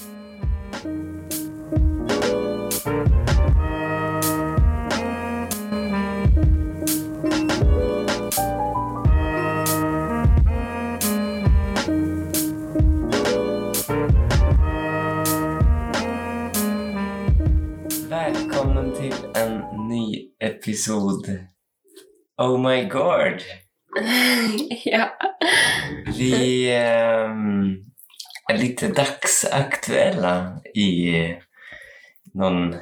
Välkommen til en ny episode. Oh my god! ja. Vi är lite dagsaktuella i någon,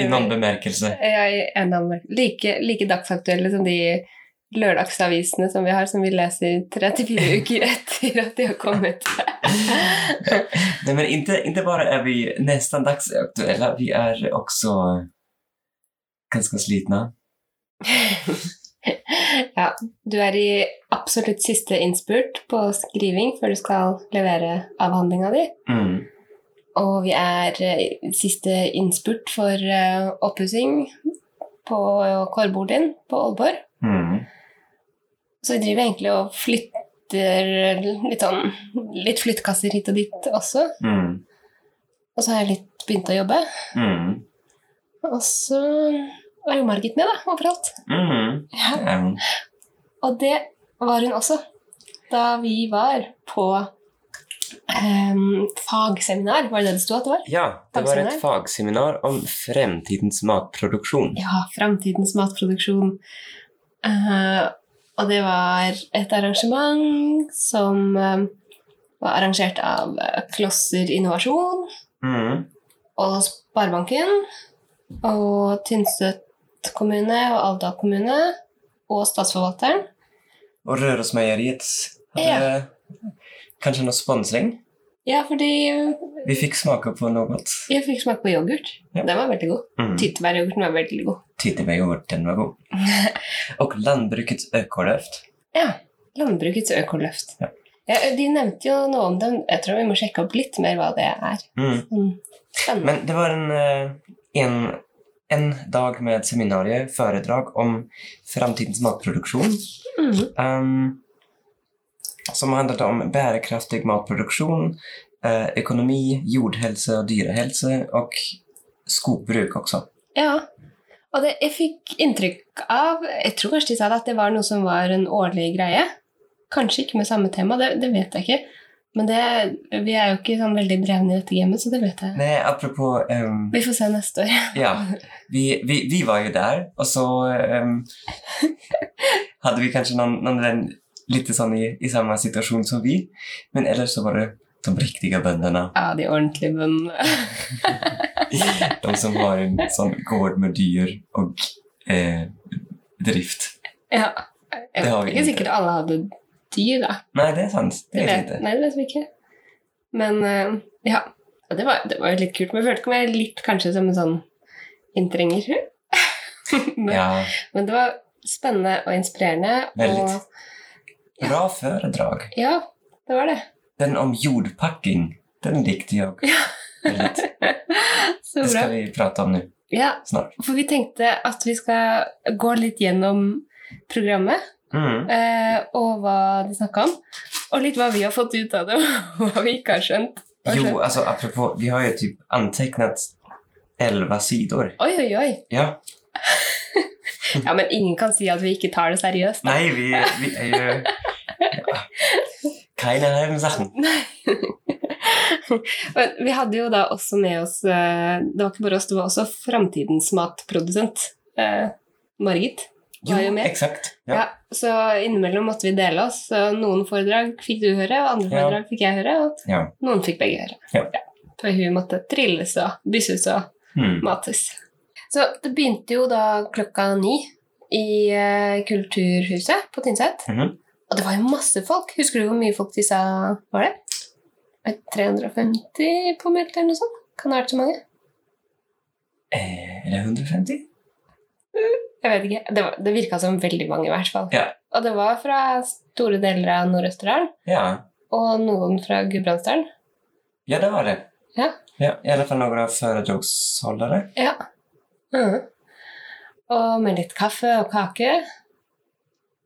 i noen bemärkelse. Ja, i en annen, like, like dagsaktuelle som de lørdagsavisene som vi har, som vi leser 34 uker etter at de har kommet. Nei, men ikke, ikke bare er vi nesten dagsaktuelle, vi er også ganske slitna. ja, du er i absolutt siste innspurt på skriving før du skal levere avhandlinga di. Mm. Og vi er eh, i siste innspurt for uh, oppussing på din på Aalborg. Mm. Så vi driver egentlig og flytter litt sånn Litt flyttkasser hit og dit også. Mm. Og så har jeg litt begynt å jobbe. Mm. Og så var jo Margit med, da, overalt. Mm. Ja. Ehm, Og det var hun også da vi var på um, fagseminar. Var det det det sto at det var? ja, det var et fagseminar om fremtidens matproduksjon. Ja, fremtidens matproduksjon. Uh, og det var et arrangement som eh, var arrangert av eh, Klosser Innovasjon Mm. og Sparebanken og Tynset kommune og Alvdal kommune og Statsforvalteren. Och Rørosmeieriet ja. kanskje noe sponsring. Ja, fordi Vi fikk smake på något. jeg fikk smake på yoghurt. Ja. Den var veldig god. Mm. Tyttebæryoghurten var veldig god. Tyttebæryoghurt, den var god. og Landbrukets økoløft. Ja. Landbrukets økoløft. Ja. Ja, de nevnte jo noe om den. Jeg tror vi må sjekke opp litt mer hva det er. Mm. Mm. Spennende. Men det var en, eh, en, en dag med seminarier, foredrag om framtidens matproduksjon. Mm. Um, som handlet om bærekraftig matproduksjon, eh, jordhelse og dyrehelse, og och skogbruk også. Ja. Og det, jeg fikk inntrykk av Jeg tror kanskje de sa det at det var noe som var en årlig greie. Kanskje ikke med samme tema, det, det vet jeg ikke. Men det, vi er jo ikke sånn veldig drevne i dette gamet, så det vet jeg. Nei, apropå um, Vi får se neste år. Ja, vi, vi, vi var jo der, og så um, hadde vi kanskje noen, noen litt sånn sån i, i samme situasjon som vi. Men ellers så var det de riktige bøndene. Ja, de ordentlige bøndene. De som har en sånn gård med dyr og eh, drift. Ja. Jeg Det har vi ikke ikke. sikkert alle hadde dyr, da. Nei, det er sant. Det Det vet jag nei, det vet vi ikke. Men uh, ja, det var, det var litt kult. Men jeg følte meg litt kanskje som en sånn inntrenger. men, Ja, men det var spennende og inspirerende. Veldig. Og bra foredrag. ja, det var det. Den om jordpakking, den likte jag väldigt. Så Det skal vi prate om nå. Ja, snart. for vi tenkte at vi skal gå litt gjennom programmet. Mm. Eh, og hva de snakka om. Og litt hva vi har fått ut av det, og hva vi ikke har skjønt. Jo, skjønt. apropos, vi har jo typ antegnet 11 sider. Oi, oi, oi. Ja, Ja, men ingen kan si at vi ikke tar det seriøst. da. Nei, vi, vi er jo Ja. Keine halben Sachen. Men vi hadde jo da også med oss eh, Det var ikke bare oss, det var også framtidens matprodusent. eh, Margit Jo, var jo med. exakt. Ja. Ja. så innimellom måtte vi dele oss. Noen foredrag fikk du høre, andre foredrag fikk jeg høre, og Ja. noen fikk begge høre. Ja. For hun måtte trilles og bysses og Mm. mates. Så det begynte jo da klokka ni i eh, Kulturhuset på Tynset. Mhm. Og det var jo masse folk. Husker du hvor mye folk de sa var det? Eh, 350 påmeldte eller noe sånt? Kan det ha vært så mange? Eh, det 150? Jeg vet ikke. Det, var, det virka som veldig mange, i hvert fall. Ja. Og det var fra store deler av Nord-Østerdalen Ja. og noen fra Gudbrandsdalen. ja, det var det. Ja. ja. I alle fall noen av foredragsholdere. Ja. Mm. Og med litt kaffe og kake.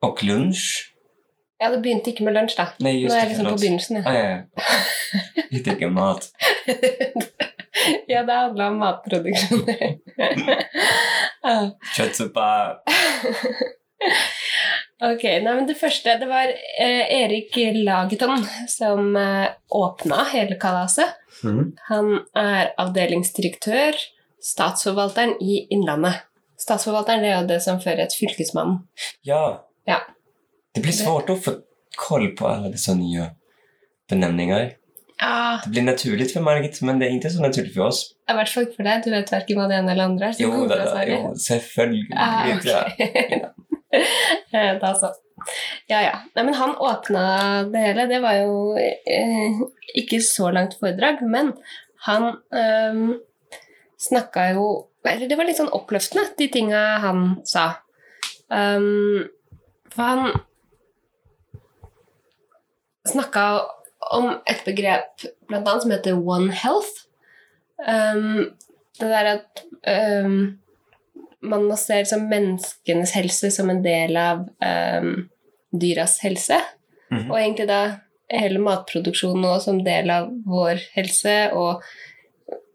Og lunsj. Ja, det begynte ikke med lunsj, da. Nej, Nå er jeg liksom på begynnelsen. Ja. Ah, ja, ja. Jeg tenker mat. ja, det handla om matproduksjon. Ja. Kjøttsuppa. ok, nei, men Det første det var eh, Erik Lageton som eh, åpna hele kalaset. Mm. Han er avdelingsdirektør, statsforvalteren i Innlandet. Statsforvalteren det er jo det som fører et fylkesmann. Ja. Ja. Det blir svårt å få koll på alle disse nye benämningar. Ja, Det blir naturlig for Margit, men det er ikke så naturlig for oss. I hvert fall for deg. Du vet verken hva det ene eller andre er. Jo, da, da, jo selvfølgelig Ah, okay. ja. Eh, da så. Ja, ja. Nei, men han åpna det hele. Det var jo eh, ikke så langt foredrag, men han eh, snakka jo Eller det var litt sånn oppløftende, de tinga han sa. Um, for han snakka om et begrep blant annet som heter One Health. Um, det der at um, man må se liksom menneskenes helse som en del av um, dyras helse. Mhm. Og egentlig da hele matproduksjonen nå som del av vår helse, og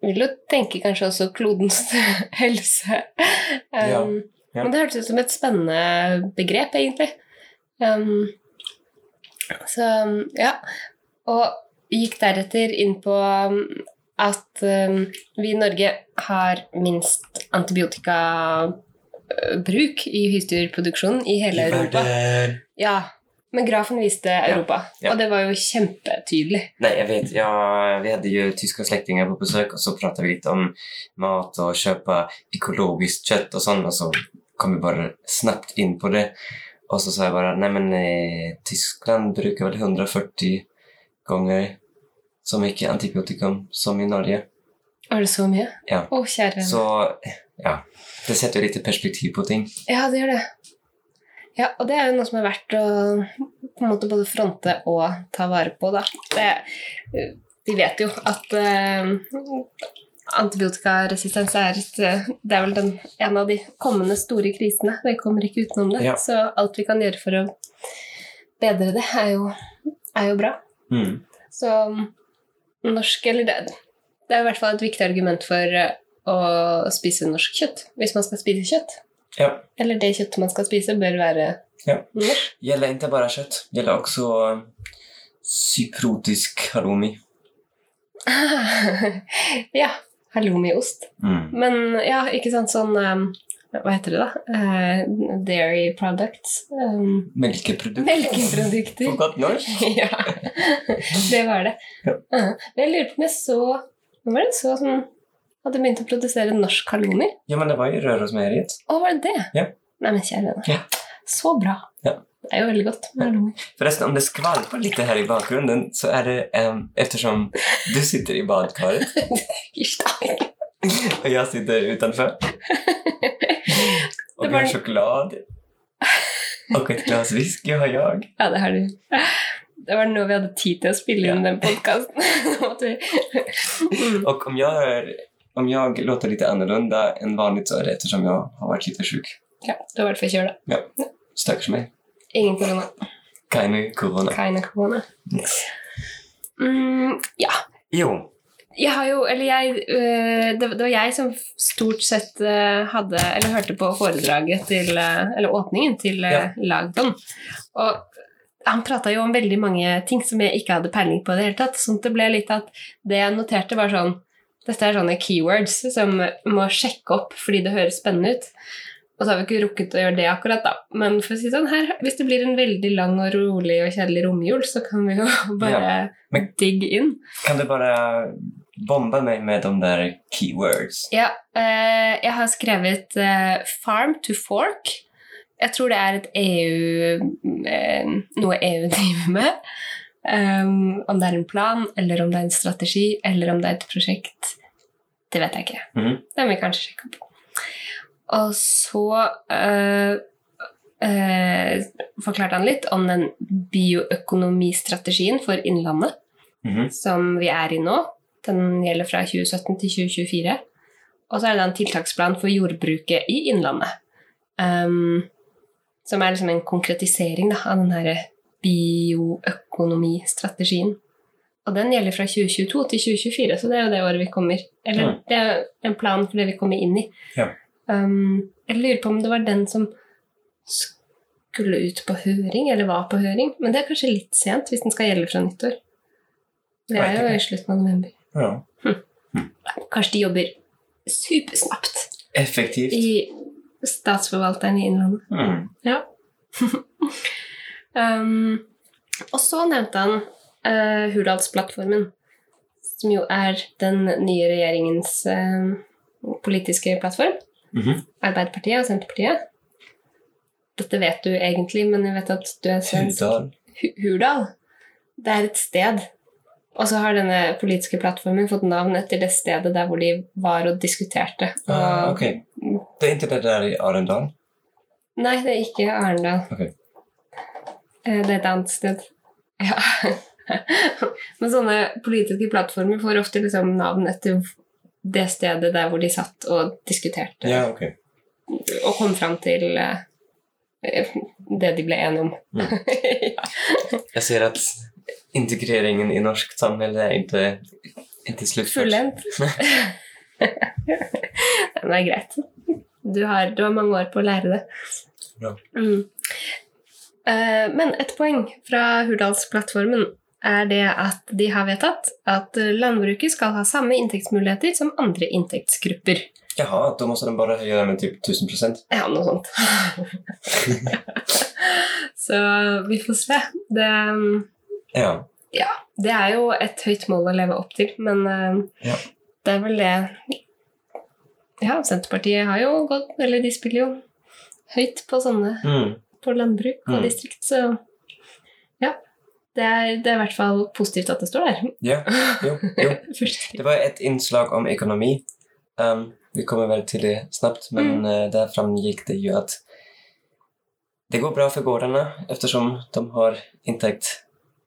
vil jo tenke kanskje også klodens helse. Um, Ja, ja. Men det hørtes ut som et spennende begrep, egentlig. Um, så ja. Og gikk deretter inn på um, at um, vi i Norge har minst antibiotikabruk i husdyrproduksjonen i hele Europa. Ja, men grafen viste Europa, ja. og det var jo kjempetydelig. Nei, jeg vet. Ja, vi hadde jo tyske slektninger på besøk, og så pratet vi litt om mat og kjøpe økologisk kjøtt og sånn, og så kom vi bare snabbt inn på det. Og så sa jeg bare Nei, men eh, Tyskland bruker vel 140 gånger så mye antibiotikum som i Norge. Er det så mye? Ja. Å, kjære Så ja, det setter jo litt perspektiv på ting. Ja, det gjør det. Ja, og det er jo noe som er verdt å på en måte både fronte og ta vare på, da. Det, vi vet jo at uh, antibiotikaresistens er, et, det er vel den, en av de kommende store krisene. Vi kommer ikke utenom det. Ja. Så alt vi kan gjøre for å bedre det, er jo, er jo bra. Mm. Så norsk Eller det, det er i hvert fall et viktig argument for eh, å spise norsk kjøtt, hvis man skal spise kjøtt. Ja, Eller det kjøttet man skal spise, bør være Ja. norsk. Gjelder ikke bare kjøtt, gjelder også syprotisk cyprotisk halloumi. ja. Halloumiost. Mm. Men ja, ikke sant sånn um, Hva heter det, da? Uh, dairy products. Um, Melkeprodukter. melkeprodukter. På godt norsk. ja, det var det. Ja. Uh, men jeg lurer på om jeg så Hvem var det så som hadde begynt å produsere norsk halloumi? Ja, men det var jo Rørosmeieriet. Å, var det det? Ja. Nei, men kjære vene. Ja. Så bra. Ja. Det er jo veldig godt med halloumi. Förresten, om det skvalper litt her i bakgrunnen, så er det um, eftersom du sitter i badkaret Og jeg sitter utanför. Och Det var- en choklad. Och ett glas whisky har jag. Ja, det har du. Det var nå vi hadde tid til å spille inn den podkasten. mm. Och om jag, är, om jag låter lite annorlunda än vanligt så är det eftersom jag har varit lite sjuk. Ja, du har vært forkjøla. Ja. Stakkars meg. Ingen korona. Keine korona. Keine korona. Mm, ja. Jo. Jeg har jo Eller jeg øh, det, var jeg som stort sett øh, hadde Eller hørte på foredraget til øh, Eller åpningen til Ja. Lagdon. Og han prata jo om veldig mange ting som jeg ikke hadde peiling på i det hele tatt. Sånn det ble litt at det jeg noterte, var sånn Dette er sånne keywords som må sjekke opp fordi det høres spennende ut. Og så har vi ikke rukket å gjøre det akkurat, da. Men for å si sånn, her, hvis det blir en veldig lang og rolig og kjedelig romjul, så kan vi jo bare Men- digge inn. Kan du bara bomba meg med de der keywords? Ja, eh, jeg har skrevet eh, 'Farm to Fork'. Jeg tror det er et EU eh, Noe EU driver med. Um, om det er en plan, eller om det er en strategi, eller om det er et prosjekt, det vet jeg ikke. Mhm. Det må vi kanskje sjekke opp. Og så eh, eh, forklarte han litt om den bioøkonomistrategien for Innlandet Mhm. som vi er i nå. Den gjelder fra 2017 til 2024. Og så er det en tiltaksplan for jordbruket i Innlandet. Um, som er liksom en konkretisering da, av den bioøkonomistrategien. Og den gjelder fra 2022 til 2024, så det er jo det året vi kommer. Eller Mm. det er en plan for det vi kommer inn i. Ja. Um, jeg lurer på om det var den som skulle ut på høring, eller var på høring. Men det er kanskje litt sent hvis den skal gjelde fra nyttår. Det er jo i slutten av november. Ja. Kanskje de jobber supersnapt Effektivt. i statsforvalteren i Innlandet. Mm. Ja. um, og så nevnte han uh, Hurdalsplattformen, som jo er den nye regjeringens uh, politiske plattform. Mhm. Arbeiderpartiet og Senterpartiet. Dette vet du egentlig, men jeg vet at du er svensk. Hurdal. Hurdal. Det er et sted. Og så har denne politiske plattformen fått navn etter det stedet der hvor de var og diskuterte. Og, Ah, ok. Det er ikke det der i Arendal? Nei, det er ikke Arendal. Ok. Eh, Det er et annet sted. Ja. Men sånne politiske plattformer får ofte liksom navn etter det stedet der hvor de satt og diskuterte Ja, ok. og kom fram til eh, det de ble enige om. Mm. ja. Jeg ser at integreringen i norsk samhälle er ikke, ikke sluttført. Fullendt. det er greit. Du har, du har mange år på å lære det. Bra. Mm. Eh, men et poeng fra Hurdalsplattformen er det at de har vedtatt at landbruket skal ha samme inntektsmuligheter som andre inntektsgrupper. Jaha, da må de bare gjøre det med typ 1000 prosent. Ja, noe sånt. Så vi får se. Det, Ja. det er jo et høyt mål å leve opp til, men eh, Ja. det er vel det Ja, Senterpartiet har jo gått Eller de spiller jo høyt på sånne Mm. på landbruk og Mm. distrikt, så ja. Det er, det er i hvert fall positivt at det står der. Ja, jo, jo. Det var et innslag om ekonomi. Um, vi kommer vel til det snabbt, men eh, der framgikk det jo at det går bra for gårdene eftersom de har intäkt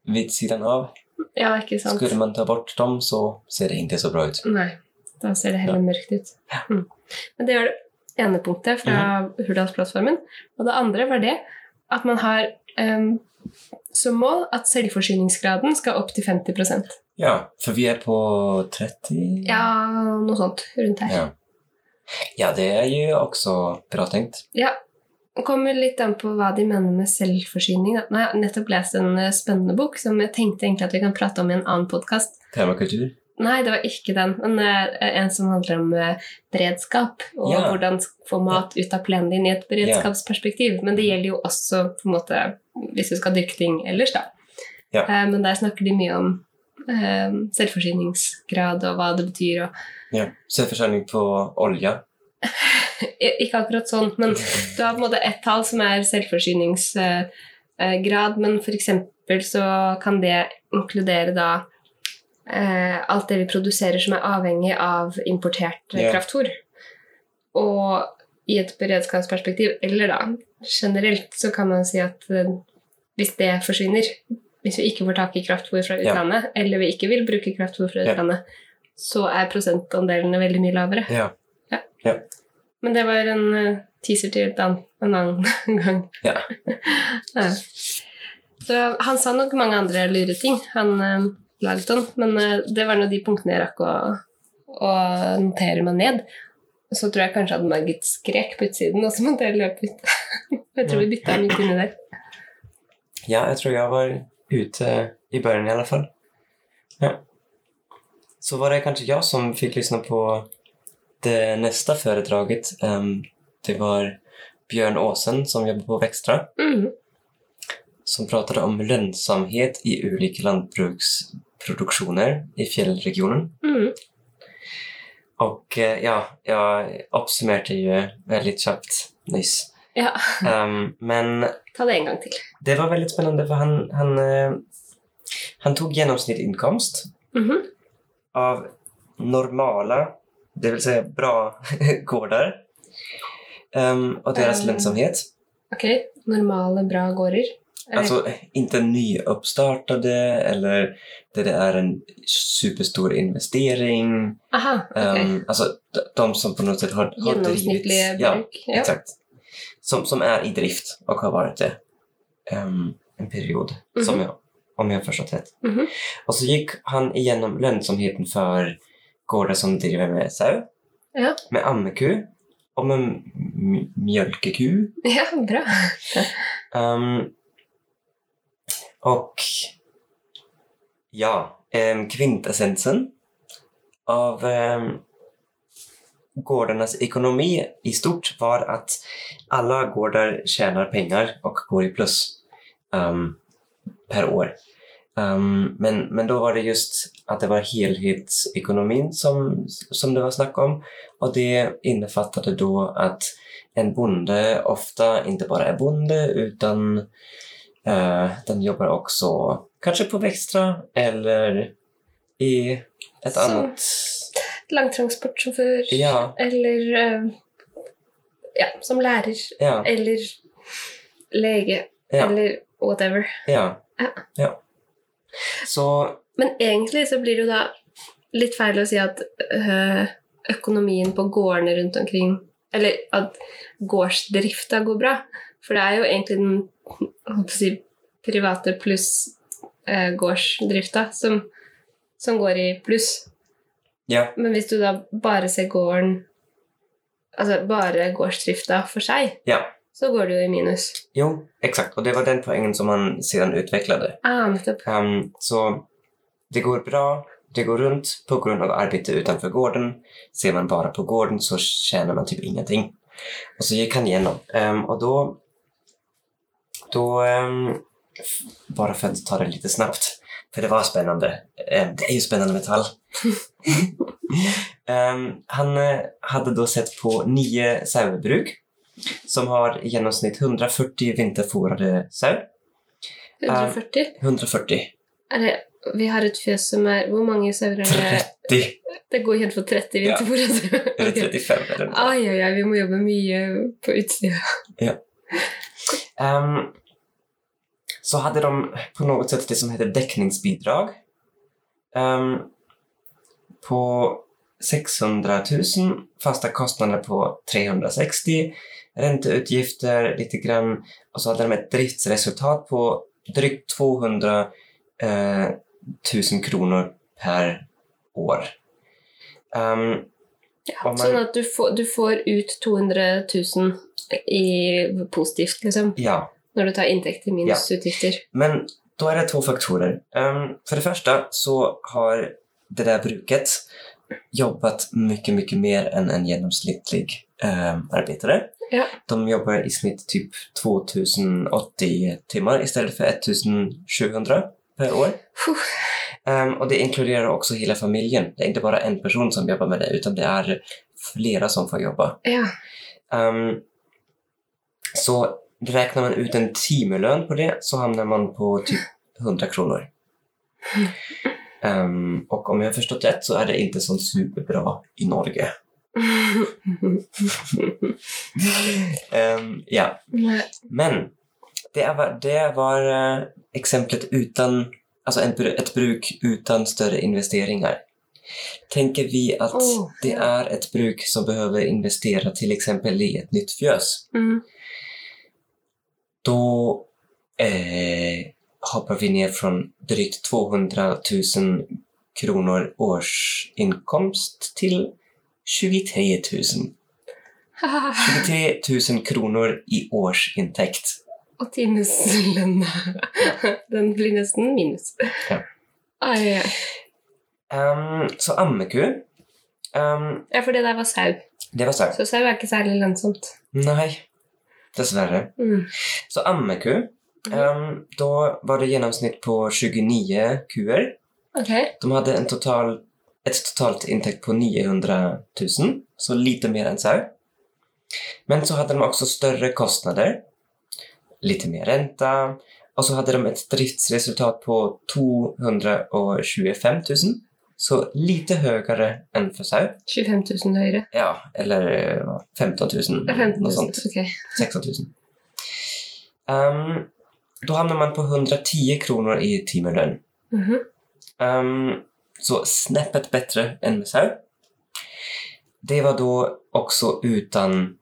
vid siden av. Ja, ikke sant? Skulle man ta bort dem så ser det ikke så bra ut. Nei, da ser det heller mørkt ut. Mm. Men det var det ene punktet fra Mhm. Hurdalsplattformen. Og det andre var det at man har um, som mål at selvforsyningsgraden skal opp til 50% Ja, for vi er på 30? Ja, noe sånt rundt her. Ja. Ja, det er jo også bra tenkt. Ja. Det kommer litt an på hva de mener med selvforsyning. da. Nå har jeg nettopp lest en eh, spennende bok som jeg tenkte egentlig at vi kan prate om i en annen podkast. Temakultur. Nei, det var ikke den, men eh, en som handler om eh, beredskap. Og Ja. hvordan få mat ut av plenen din i et beredskapsperspektiv. Men det gjelder jo også på en måte, hvis du skal dyrke ting ellers, da. Ja. Men der snakker de mye om selvforsyningsgrad og hva det betyr. Og, Ja. Selvforsyning på olje. Ikke akkurat sånn, men du har på en måte ett tall som er selvforsyningsgrad, men eksempel så kan det inkludere da eh, alt det vi produserer som er avhengig av importert yeah. Kraftfôr. Og i et beredskapsperspektiv, eller da generelt, så kan man si at eh, hvis det forsvinner, hvis vi ikke får tak i kraftfôr fra Ja. utlandet, eller vi ikke vil bruke kraftfôr fra Ja. utlandet, så er prosentandelene veldig mye lavere. Ja. Men det var en eh, teaser til en annen gang. Ja. Ja. Så han sa nok mange andre lure ting, han uh, Lagton, men eh, det var nå de punktene jeg rakk å, å notere meg ned. Så tror jeg kanskje at Margit skrek på utsiden, og så måtte jeg løpe ut. jeg tror vi bytta midt inni der. Ja, jeg tror jeg var ute i början i alle fall. Ja. Så var det kanskje jeg som fikk lyssna på det nästa föredraget. Det var Björn Åsen som jobbar på Växtra Mm. som pratade om lönsamhet i olika lantbruksproduktioner i fjällregionen. Mm. Och eh, ja, jag oppsummerte ju väldigt kjapt nyss. Ja, Um, men ta det en gang til. det var veldig spennende, for han, han, han tok gjennomsnittlig tog mm -hmm. av normala, det vill säga bra gårdar um, och deras um, lönsamhet. Ok, normale, bra gårder. Eller- Alltså inte nyuppstartade eller där det är en superstor investering. Aha, ok. um, alltså de, som på något sätt har, har Gjennomsnittlige drivits. Ja, bruk. Ja. exakt. Som, som är i drift och har varit det um, en period. Som Mhm. jag om jag har förstått rätt. Mhm. Och så gick han igenom lönsamheten för gårdar som driver med sau, Ja. med ammeku og med mjølkeku. Ja, bra. um, og ja, um, kvintessensen av um, gårdenes ekonomi i stort var at alle gårder tjener pengar og går i plus um, per år. Ehm, men, men da var det just at det var helhetsekonomin som, som det var snakk om. Og det innefattet da at en bonde ofte ikke bare er bonde utan uh, den jobber også kanskje på Vekstra eller i et Så- annet Langtransportsjåfør Ja, eller uh, Ja, som lærer ja, eller lege eller whatever. ja. Ja. Så Men egentlig så blir det jo da litt feil å si at øh, økonomien på gårdene rundt omkring Eller at gårdsdrifta går bra. For det er jo egentlig den si, private pluss øh, gårdsdrifta som, som går i pluss. ja, Men hvis du da bare ser gården Altså bare gårdsdrifta for seg, ja. Så går det jo i minus. Jo, exakt. Og det var den poengen som han sedan utvecklade. Ah. Ehm, så det går bra, det går rundt på arbeidet av arbete utanför gården. Ser man bare på gården så tjener man typ ingenting. Og så gikk han gjennom. Um, og da Da um, Bare for å ta det litt snabbt, for det var spennende. Ehm, det er jo spennende med tall. han hadde da sett på nye sauebruk som har i gjennomsnitt 140 vinterfòrede sau. 140? 140. Er det, vi har et fjøs som er Hvor mange sauer er det? 30 Det går helt for 30 Ja. vinterfôr. eller 35 eller noe. Ai, ai, ai, vi må jobbe mye på utsida. Ehm, så hadde de på noe sett det som heter dekningsbidrag. Um, på 600 000, faste kostnader på 360, ränteutgifter lite grann och så hade de ett driftsresultat på drygt 200 eh, 000 kronor per år. Um, Ja, Sånn at du får, du får ut 200 000 i positivt, liksom. ja, Når du tar inntekter minus utgifter. Men da er det to faktorer. Um, for det første så har det der bruket jobbet mye, mye mer enn en gjennomsnittlig um, arbetare. Ja. De jobbar i snitt typ 2080 timmar istället för 1700 per år. Um, Ehm, och det inkluderer også hele familjen. Det er ikke bare en person som jobber med det, utan det er flere som får jobba. Ja. Um, så räknar man ut en timelønn på det så hamnar man på typ 100 kroner. Um, og om jeg har forstått rett, så er det ikke så superbra i Norge. Ehm, ja, men det var, det var eksempelet uten Altså en, bru- bruk utan større investeringer. Tenker vi at Åh, det er et bruk som behøver investere f.eks. exempel i et nytt fjøs, Mm. da eh, hopper vi ned fra drygt 200 000 kroner årsinkomst till 23 000. 23 000 kroner i årsinntekt. Og timeslønna. Den blir nesten minus. Ja. Ai, ai. Um, så ammeku, um, Ja, for det der var sau. det var sau. Så sau er ikke særlig lønnsomt. Nei. Dessverre. Mm. Så ammeku, um, Da var det gjennomsnitt på 29 kuer. Okay. De hadde en total, ett totalt inntekt på 900 000, så lite mer enn sau. Men så hadde de også større kostnader, litt mer renta, og så hadde de et driftsresultat på 225 000, så lite høyere enn for sau. 25 000 høyere. Ja, eller eh, 15 000, 15 000. noe sånt. Okay. 16 000. Da då hamnar man på 110 kroner i timelønn. Mm -hmm. Ehm, så snäppet bättre än med sau. Det var då också utan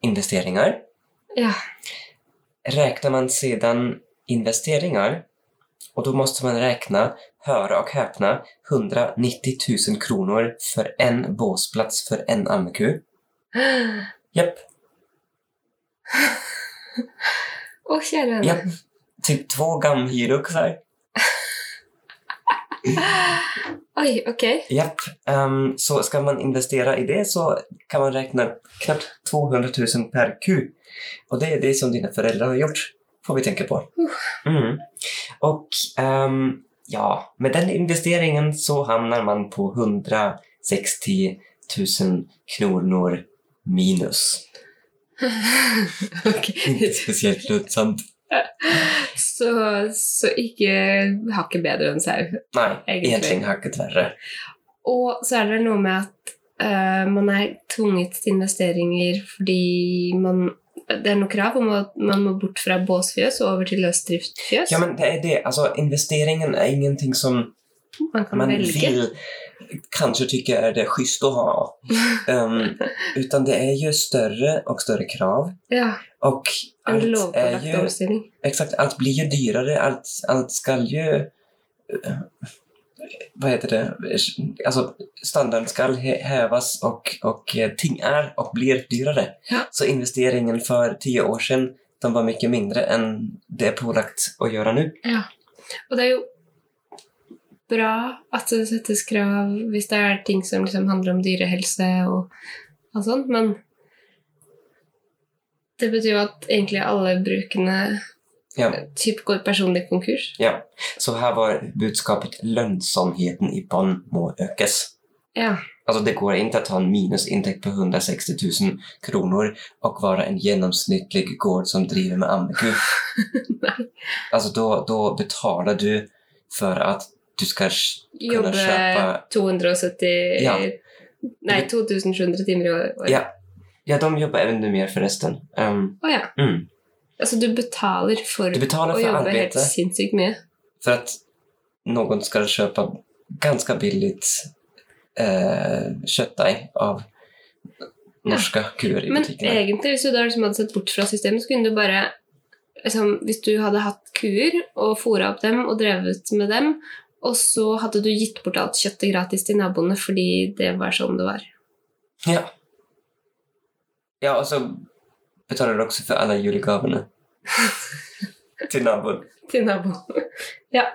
investeringar. Ja. Räknar man sedan investeringar Och då måste man räkna, höra och häpna, 190 000 kronor för en båsplats för en ammeku. Japp, Åh, kära vene. japp. Typ två Oi, ok. Japp. Um, så ska man investera i det så kan man räkna knappt 200 000 per ku. Och det är det som dina föräldrar har gjort, får vi tänka på. Mm. Och um, ja, med den investeringen så hamnar man på 160 000 kronor minus. okay. Inte speciellt lönsamt. Så, så ikke hakket bedre enn sau. Nei, egentlig, egentligen hacket värre. Og så er det noe med at uh, man er tvunget til investeringer fordi man Det er noe krav om at man må bort fra båsfjøs og over til løsdriftsfjøs. Ja, men det er det. Altså, investeringen er ingenting som man kan man velge. Kanske tycka är det schysst att ha. Um, utan det är ju större och större krav. Ja, Och allt är ju, exakt, allt blir ju dyrare. Allt, allt ska ju... eh, vad heter det? Alltså standarden ska hä- hävas och, och eh, ting är och blir dyrare. Ja. Så investeringen för tio år sedan de var mycket mindre än det är pålagt att göra nu. Ja. Og det er jo bra at det settes krav hvis det er ting som liksom handler om dyrehelse og, og sånt, men det betyr jo at egentlig alle brukene Ja. typ går personlig konkurs. Ja, så her var budskapet 'lønnsomheten i barn må økes'. Ja. Altså det går ikke å ha en minusinntekt på 160 000 kroner og være en gjennomsnittlig gård som driver med ammeku. altså Da betaler du for att du skal kunne Jobbe kjøpe 270 Ja. Nei, 2700 timer i året. Ja, ja, de jobber enda mer förresten. Um, oh, ja. mm. Altså du betaler for Du betalar å jobbe jobbe helt sinnssykt mye. For at noen skal kjøpe ganske billig eh, kjøttdeig av norska kuer i Men butikerna. egentlig, hvis du da liksom hadde sett bort fra systemet, så kunne du bare liksom, Hvis du hadde hatt kuer og fôra opp dem og drevet med dem, og så hadde du gitt bort alt kjøttet gratis til naboene fordi det var sånn det var. Ja. Ja, og så betaler du også for alle julegavene til naboen. Til naboen.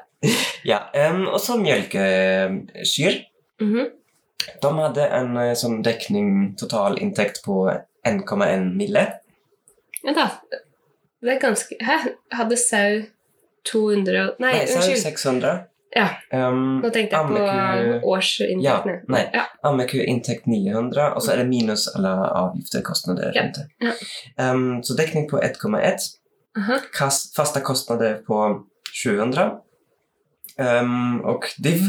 Ja, um, og så mjølkekyr. Mm -hmm. De hadde en sånn dekning, total inntekt på 1,1 mille. Ja da. Det er ganske Hæ? Hadde sau 200 Nei, Nei, sau unnskyld. 600. Ja, Um, nå tenkte jeg på Ammeku- årsinntektene. Ja, nei. Ja. Ammeku intäkt 900 og så er det minus alle avgifter, kostnader. Ja, ja. Um, så dekning på 1,1. Uh -huh. fasta kostnader på 700. Um, og div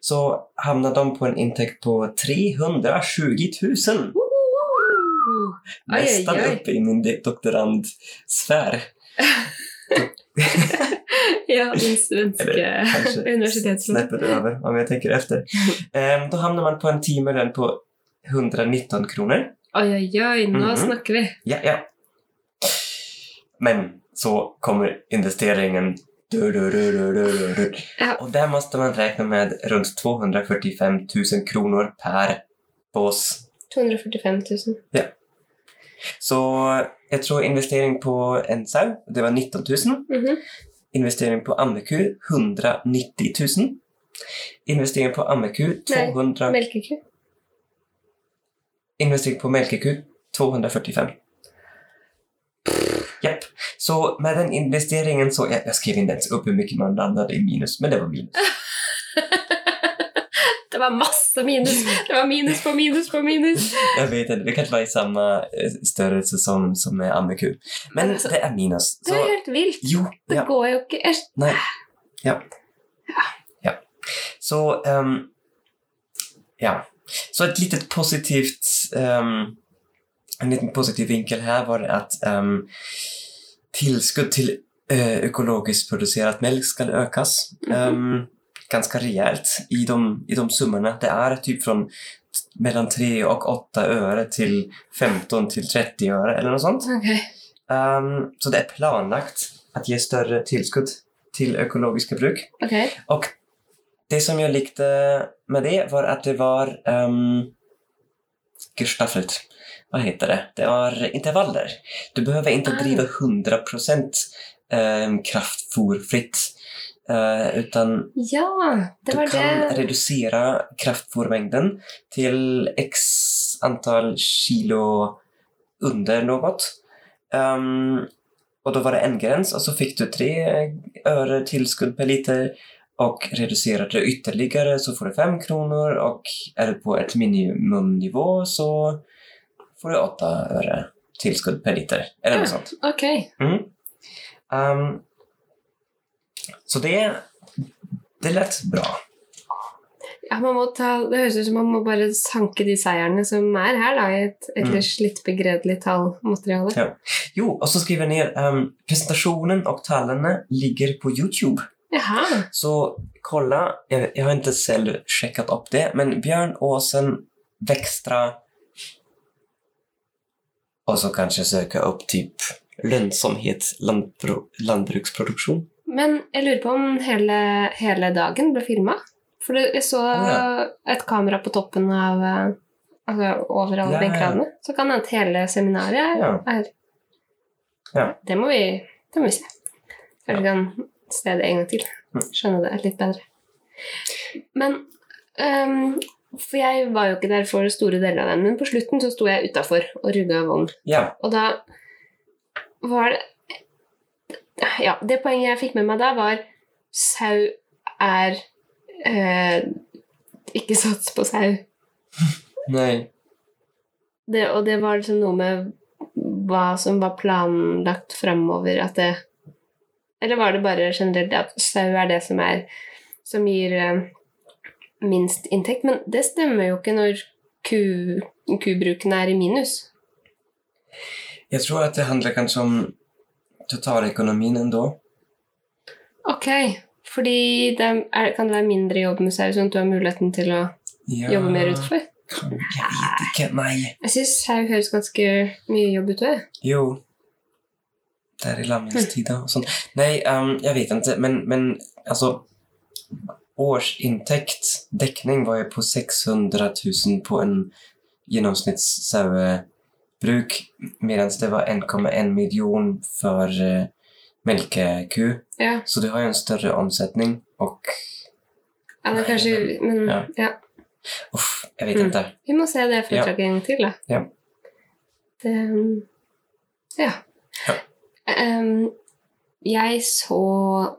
så havna de på en inntekt på 320 000. Nesten uppe i min doktorandsfär. Ja, den svenske snäppet över om jag tänker efter. Um, då hamnar man på en timmelön på 119 kronor. Oi, oi, oi, nå -hmm. snakker vi. Ja, ja. Men så kommer investeringen. Du, du, du, du, du, du, du. Ja. Och där måste man räkna med runt 245 000 kronor per bås. 245 000. Ja. Så jeg tror investering på en sau, det var 19 000. Mhm. Investering på ammeku 190 000. Investering på ammeku 200... Melkeku. Investering på melkeku 245. Japp. Så med den investeringen så... Jeg, jeg skrev inte ens upp hur mycket man landade i minus, men det var minus. Det var masse minus! Det var minus på minus på minus! Jeg vet det. Vi kan ikke være i samma eh, størrelse som, som med ammeku. Men altså- det er minus. Det er helt vilt! jo, Det ja. går jo ikke Nei. Ja. Ja. Så, um, ja. Så et litet positivt, um, en liten positiv vinkel her var det tilskudd um, økologisk till eh, skal økes. mjölk ska ökas. Ehm, ganska rejält i de, i de summorna. Det är typ från mellom mellan 3 och 8 öre till 15 till 30 öre eller något sånt. Okay. Um, så det är planlagt att ge större tilskudd till ekologiska bruk. Okay. Och det som jag likte med det var att det var um, gestaffelt. Vad heter det? Det var intervaller. Du behöver inte Ah. driva 100% um, kraftforfritt. Eh, utan Ja, det du kan det. reducera kraftformängden till x antal kilo under något. Um, och då var det en gräns och så fick du tre öre tillskudd per liter och reducerade du ytterligare så får du fem kronor och är du på ett minimumnivå så får du åtta öre tillskudd per liter. Eller något Ja. sånt. Okay. Mm. Ehm, så det, det lett bra. Ja, ta, det høres ut som man må bare sanke de seierne som er her, da, i et ellers litt begredelig tallmateriale. Ja. Jo, og så skriver jeg ned um, presentasjonen og tallene ligger på Youtube. Jaha. Så kolla, jeg, jeg, har ikke selv sjekket opp det, men Bjørn Åsen Vekstra Og så kanskje søke opp typ lønnsomhet landbro, landbruksproduktion. Men jeg lurer på om hele, hele dagen ble filma? For jeg så ja. et kamera på toppen av eh, Altså over alle Ja, ja. Så kan hende hele seminaret er, er Ja. Det må vi, det må vi se. Kanskje vi kan se det en gang til. Mm. Skjønne det litt bedre. Men um, For jeg var jo ikke der for store deler av den, men på slutten så sto jeg utafor og rugga vogn. Ja, Og da var det Ja, det poenget jeg fikk med meg da, var sau er eh, Ikke sats på sau. Nei. Det, og det var liksom noe med hva som var planlagt framover, at det Eller var det bare generelt at sau er det som er Som gir eh, minst inntekt? Men det stemmer jo ikke når ku, kubruken er i minus. Jeg tror at det handler kanskje om totalekonomin da? Ok, fordi det er, kan det være mindre jobb med sau, sånn at du har muligheten til å Ja, jobbe mer utenfor? Jeg vet ikke, nei. Jeg syns sau høres ganske mye jobb ut. Jo. Det er i lammingstida og sånt. Nei, um, jeg vet ikke, Men, men altså Årsinntekt, dekning, var jo på 600 000 på en genomsnittssaubruk mens det var 1,1 million for uh, mjölkeku. Ja, Så det har jo en større omsetning, og ja det er kanskje Men Ja. ja. uff, jeg vet Mm. inte. Vi må se det foredraget en gang til, da. Ja. Det, ja. Ja. Um, jeg så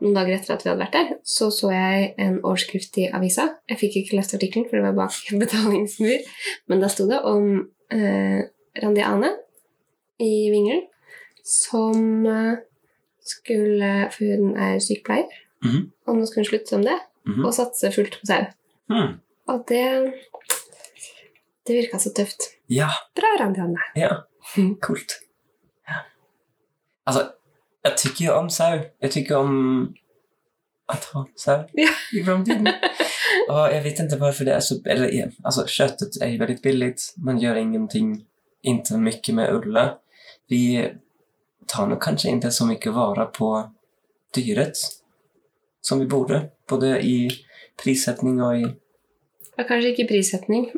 Noen dager etter at vi hadde vært der, så så jeg en overskrift i avisa. Jeg fikk ikke lest artikkelen, for det var bak betalingsmur. Men da sto det om eh, Randi Ane i Vingelen som eh, skulle For hun er sykepleier, Mhm. og nå skulle hun slutte som det Mhm. og satse fullt på sau. Mm. Og det Det virka så tøft. Ja, Bra, Randi Ane. ja. Coolt. Ja. Altså, jeg tykker jo om sau. Jeg tykker om at ha sau Ja. i framtiden. og jeg vet ikke hvorfor det er så... Eller, altså, kjøttet er jo veldig billig. Man gjør ingenting, inte mycket med Ulla. Vi tar nog kanske inte så mycket vara på dyret som vi borde. Både i prissättning och i... Ja, kanskje ikke prissetning.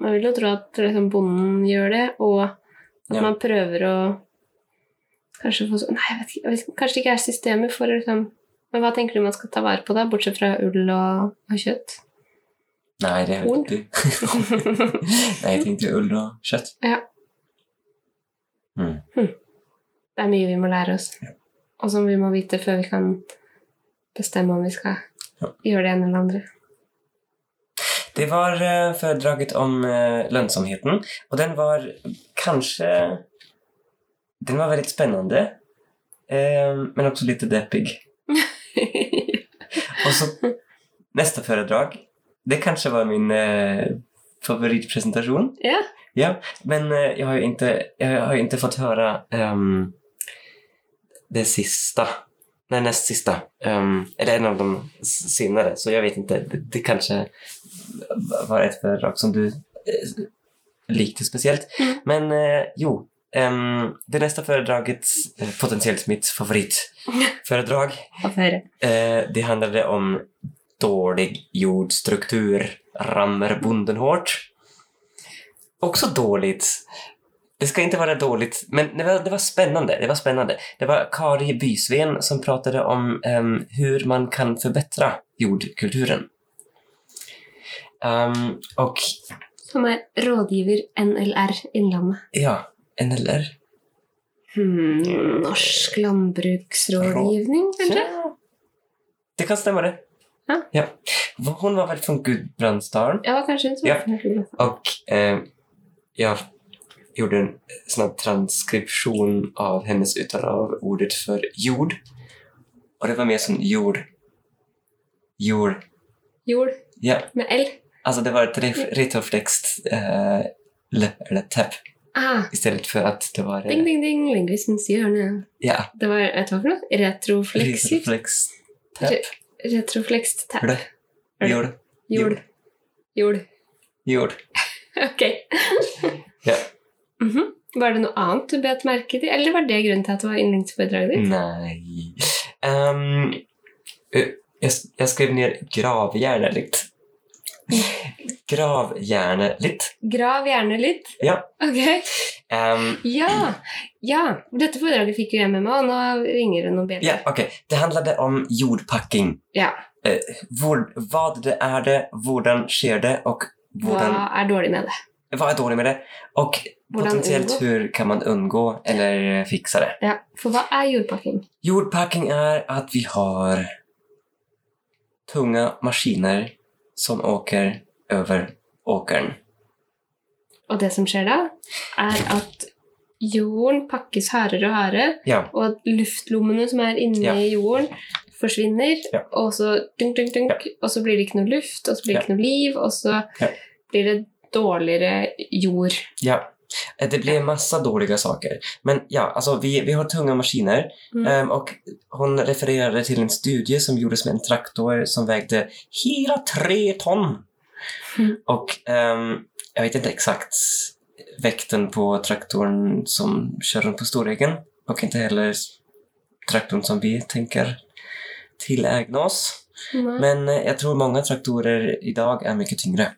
Man vil jo tro at liksom, bonden gjør det, og at Ja. man prøver å kanskje få så Nei, jeg vet ikke, jeg vet, kanskje det ikke er systemet for liksom Men hva tenker du man skal ta vare på, da, bortsett fra ull og, og kjøtt? Nej, det er Horn. inte... Nej, jag tänkte ull og kjøtt. Ja. Mm. Det er mye vi må lære oss, Ja. og som vi må vite før vi kan bestemme om vi skal Ja. gjøre det ene eller andre. Det var foredraget föredraget om lønnsomheten. Og och den var kanskje Den var veldig spennende, Eh, men også lite deppig. og så neste föredrag. Det kanskje var min eh, favorittpresentasjon. ja. Ja, men eh, jag har ju inte, jag har ju inte fått höra um, det sista. Nej, näst sista. Um, eller en av de senere, senare. Så jag vet inte. Det, det kanskje var et föredrag som du eh, likte spesielt. Mm. Men eh, jo, um, det neste föredraget, eh, potentiellt mitt favoritföredrag, høre. eh, det handlade om dålig jordstruktur, rammer bonden hårt. Också dåligt. Det ska inte vara dåligt, men det var, det var spännande. Det var spännande. Det var Kari Bysven som pratade om um, hur man kan förbättra jordkulturen. Um, och Som er rådgiver NLR Innlandet. ja, NLR. Hmm, norsk landbruksrådgivning, kanskje? Ja. Det kan stämma det. Ja. Hon var väl från Gudbrandsdalen Ja, kanskje. Så. Ja. och eh, jag gjorde en sånn transkripsjon transkription av hennes uttal av ordet för jord. Och det var mer som jord. Jord. Jord Ja, med L. alltså det var ett re- retroflext eh, l, eller tapp Ah, istället för att det var... ding, Eh, ding, ding, lingvistens hjørne. ja, Det var, vet du hva for noe? Retroflex tapp. Re- Retroflext tap. Jord. Jord. Jord. Jord. Ok. Ja. Mhm. Var det noe annet du bet merke til, eller var det grunnen til at det var yndlingsforedraget ditt? Nei um, jeg, jag skrev ned gravhjärneligt. gravhjärneligt. Grav gjerne litt. Ja. Ok. Um, Ja! Ja! Dette foredraget fikk jo jeg med meg, og nå ringer det noen ja, ok. Det handlet om jordpakking. Ja. Hvor, hva det er det, hvordan skjer det och Hva er dårlig med det? Hva er dårlig med det og Hvordan potensielt undgå? hur kan man unngå eller fikse det. Ja, For hva er jordpakking? Jordpakking er at vi har tunga maskiner som åker over åkeren. Og det som skjer da, er at jorden pakkes hardere og hardere, Ja, og at luftlommene som er inni Ja. jorden, forsvinner, Ja. og så dunk, dunk, dunk, og så blir det ikke noe luft, og så blir det ikke noe liv, og så blir det dårligere jord. ja. Eh, Det blir en massa dåliga saker. Men ja, alltså vi, vi har tunga maskiner Mm. um, och hon refererade till en studie som gjordes med en traktor som vägde hela tre ton. Mm. Och um, jag vet inte exakt vikten på traktorn som kör runt på Storängen och inte heller traktorn som vi tänker tillägna oss. Nei. Men jeg jag tror många traktorer idag är mycket tyngre.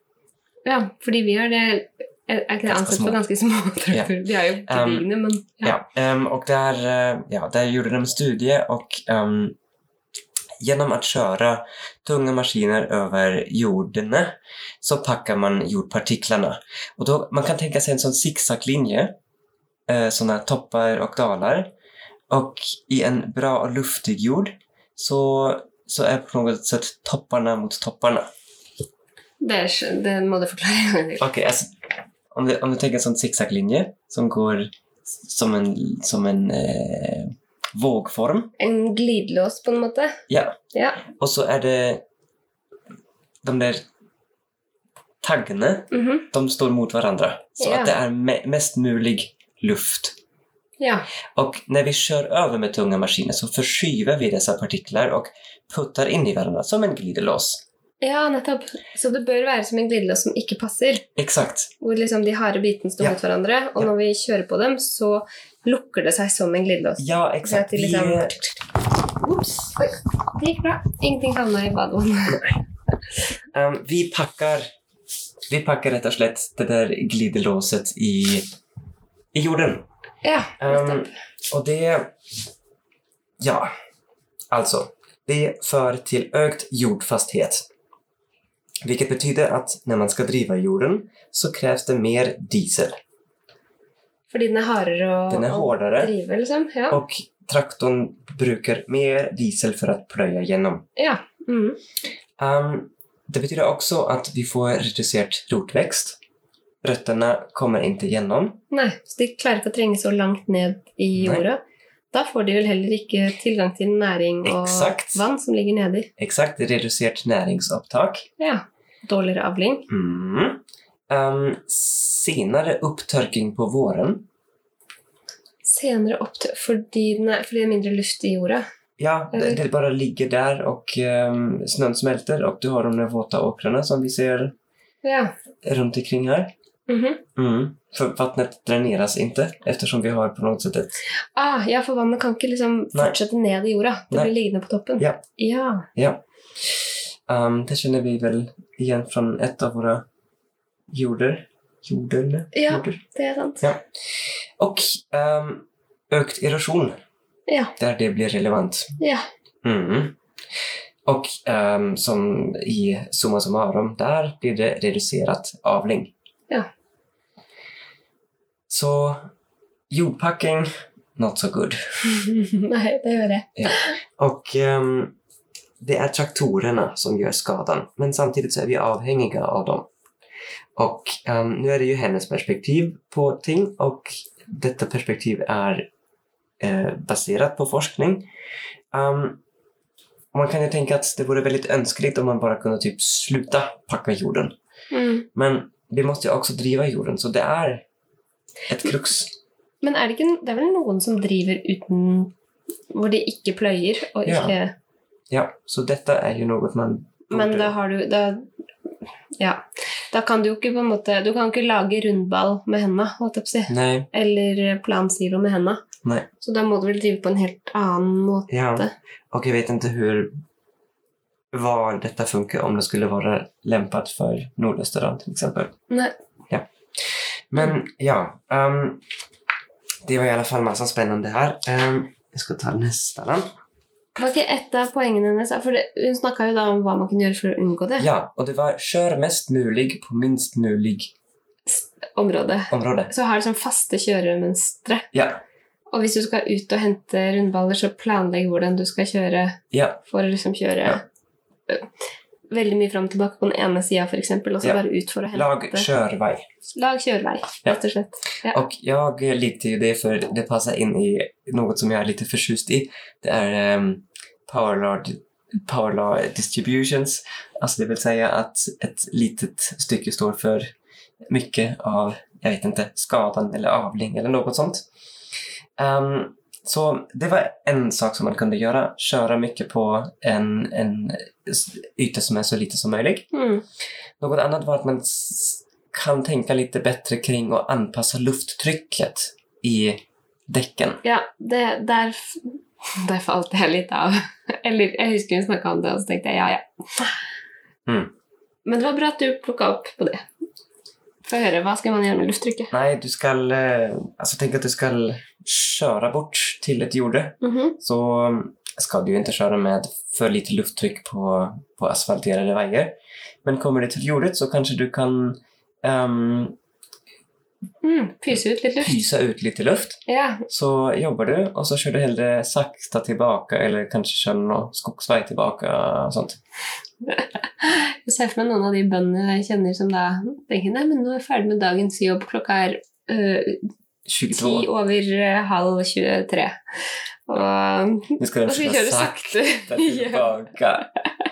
Ja, fordi vi har det Er ikke det små. for ganske små traktorer? De er jo gedigne, men ja. Ja, um, og der, eh, ja, der, gjorde de studie og um, gjennom å kjøre tunga maskiner over jordene, så pakker man jordpartiklene. Og då, man kan tenke seg en sånn zigzaglinje, eh, sånne toppar og daler. Og i en bra og luftig jord så, så er på noe sett topparna mot topparna. Det, er, det må du forklare. Okej, alltså, om, du, om du tenker en sån zigzaglinje som går som en, som en eh, vågform. En glidelås, på en måte. Ja. Ja. Og så er det de der taggene, Mhm. de står mot hverandre. Så Ja. at det er me- mest mulig luft. ja. Og når vi kjører over med tunga maskiner så forskyver vi disse partikler og putter inn i hverandre som en glidelås. Ja, nettopp. Så det bør være som en glidelås som ikke passer. Exakt. Hvor liksom de harde bitene står Ja. mot hverandre, og Ja. når vi kjører på dem, så lukker det seg som en glidelås. Ja, eksakt. de Vi, liksom Ops! Oi, det gikk bra. Ingenting havna i badevannet. um, vi pakker vi pakker rett og slett det der glidelåset i, i jorden. Ja, Ehm, nettopp. og det... Ja, altså Det fører til økt jordfasthet. Vilket betyder at når man skal drive jorden så kreves det mer diesel. Fordi den er hardere å, Den er å drive, liksom. Ja. Og traktoren bruker mer diesel for å pløye gjennom. ja. Mm. Um, det betyr også at vi får redusert rotvekst. Røttene kommer ikke gjennom. Nei, så de klarer ikke å trenge så langt ned i Nei. Da får de vel heller ikke tilgang til næring og Exakt. vann som ligger nedi. Exakt, Redusert næringsopptak. Ja. Dårligere avling. Mm. Um, senere opptørking på våren. Senere opptørking Fordi, fordi det er mindre luft i jorda. Ja, det, det bare ligger der, og um, snøen smelter, og du har de våte åkrene som vi ser Ja. rundt omkring her. Mm -hmm. Mm. For vattnet dreneres ikke, eftersom vi har på noe sett et ah, ja, for vannet kan ikke liksom Nei. fortsette ned i jorda. Det Nei. blir liggende på toppen. Ja. ja. Ja. Um, det kjenner vi väl igen fra et av våre jorder. Jorder? Ja. jorder. Det er sant. Ja. Og um, økt erosion, Ja. Der det blir relevant. Ja. Mm. Og um, som i summa summarum, der blir det redusert avling. Ja. Så jordpacking, not so good. Nei, det gjør det. Og... ehm, det är traktorerna som gör skadan, men samtidigt så är vi avhängiga av dem. Och um, nu är det ju hennes perspektiv på ting och detta perspektiv är eh, baserat på forskning. Ehm, man kan ju tänka att det vore väldigt önskligt om man bara kunde typ sluta packa jorden. Mm. Men vi måste ju också driva jorden, så det är et krux. Men er det ikke Det er vel noen som driver uten Hvor de ikke pløyer og ikke Ja, så dette er jo noe man Men da har du da, Ja. Da kan du jo ikke på en måte Du kan ikke lage rundball med henda, holdt jeg på å si. Nei. Eller plansilo med henda. Så da må du vel drive på en helt annen måte. Ja. Og jeg vet ikke hvor var dette funker om det skulle være lempet for Nordösterland f.eks. exempel. Nei. Men ja, um, det var i alle fall masse spennende her. Um, jeg skal ta neste då. Var ikke et av poengene hennes. For det, hun snakka jo da om hva man kunne gjøre for å unngå det. Ja, og det var 'kjør mest mulig på minst mulig område'. område. Så har liksom faste kjøremønstre. Ja, Og hvis du skal ut og hente rundballer, så planlegg hvordan du skal kjøre ja, for å liksom kjøre Ja. veldig mye fram og tilbake på den ene sida, f.eks., og så Ja. bare ut for å hente lag kjørvei. Lag kjørevei, Ja. rett og slett. Ja. jeg jag likte jo det for det passer inn i noe som jeg er litt forsust i. Det er um, power, law, power law distributions. Alltså det vill säga att ett litet stycke står för mycket av, jag vet inte, skadan eller avling eller något sånt. Um, så det var en sak som man kunde göra. Köra mycket på en, en yta som är så lite som möjligt. Mm. Något annat var att man kan tänka lite bättre kring att anpassa lufttrycket i däcken. ja det, der, der falt jeg litt av. Eller jeg husker hun snakka om det, og så tenkte jeg ja, ja. Mm. Men det var bra at du plukka opp på det. Få høre. Hva skal man gjøre med lufttrykket? Nei, du skal Altså, tenk at du skal kjøre bort til et jorde. Mhm. Så skal du jo ikke kjøre med for lite lufttrykk på, på asfalterte veier. Men kommer du til jordet så kanskje du kan ehm, mm, Pyse ut litt luft. Pyse ut lite luft. Ja. Så jobber du og så kjører du heller sakta tilbake, eller kanskje kjører noe skogsvei tilbake. og sånt. Jeg ser for meg noen av de bøndene jeg kjenner som da tenker nei, men nå er jeg ferdig med dagens jobb. Klokka er øh, over øh, halv 23. Og Nu ska den da skal vi kjøre sakta sakte. ja.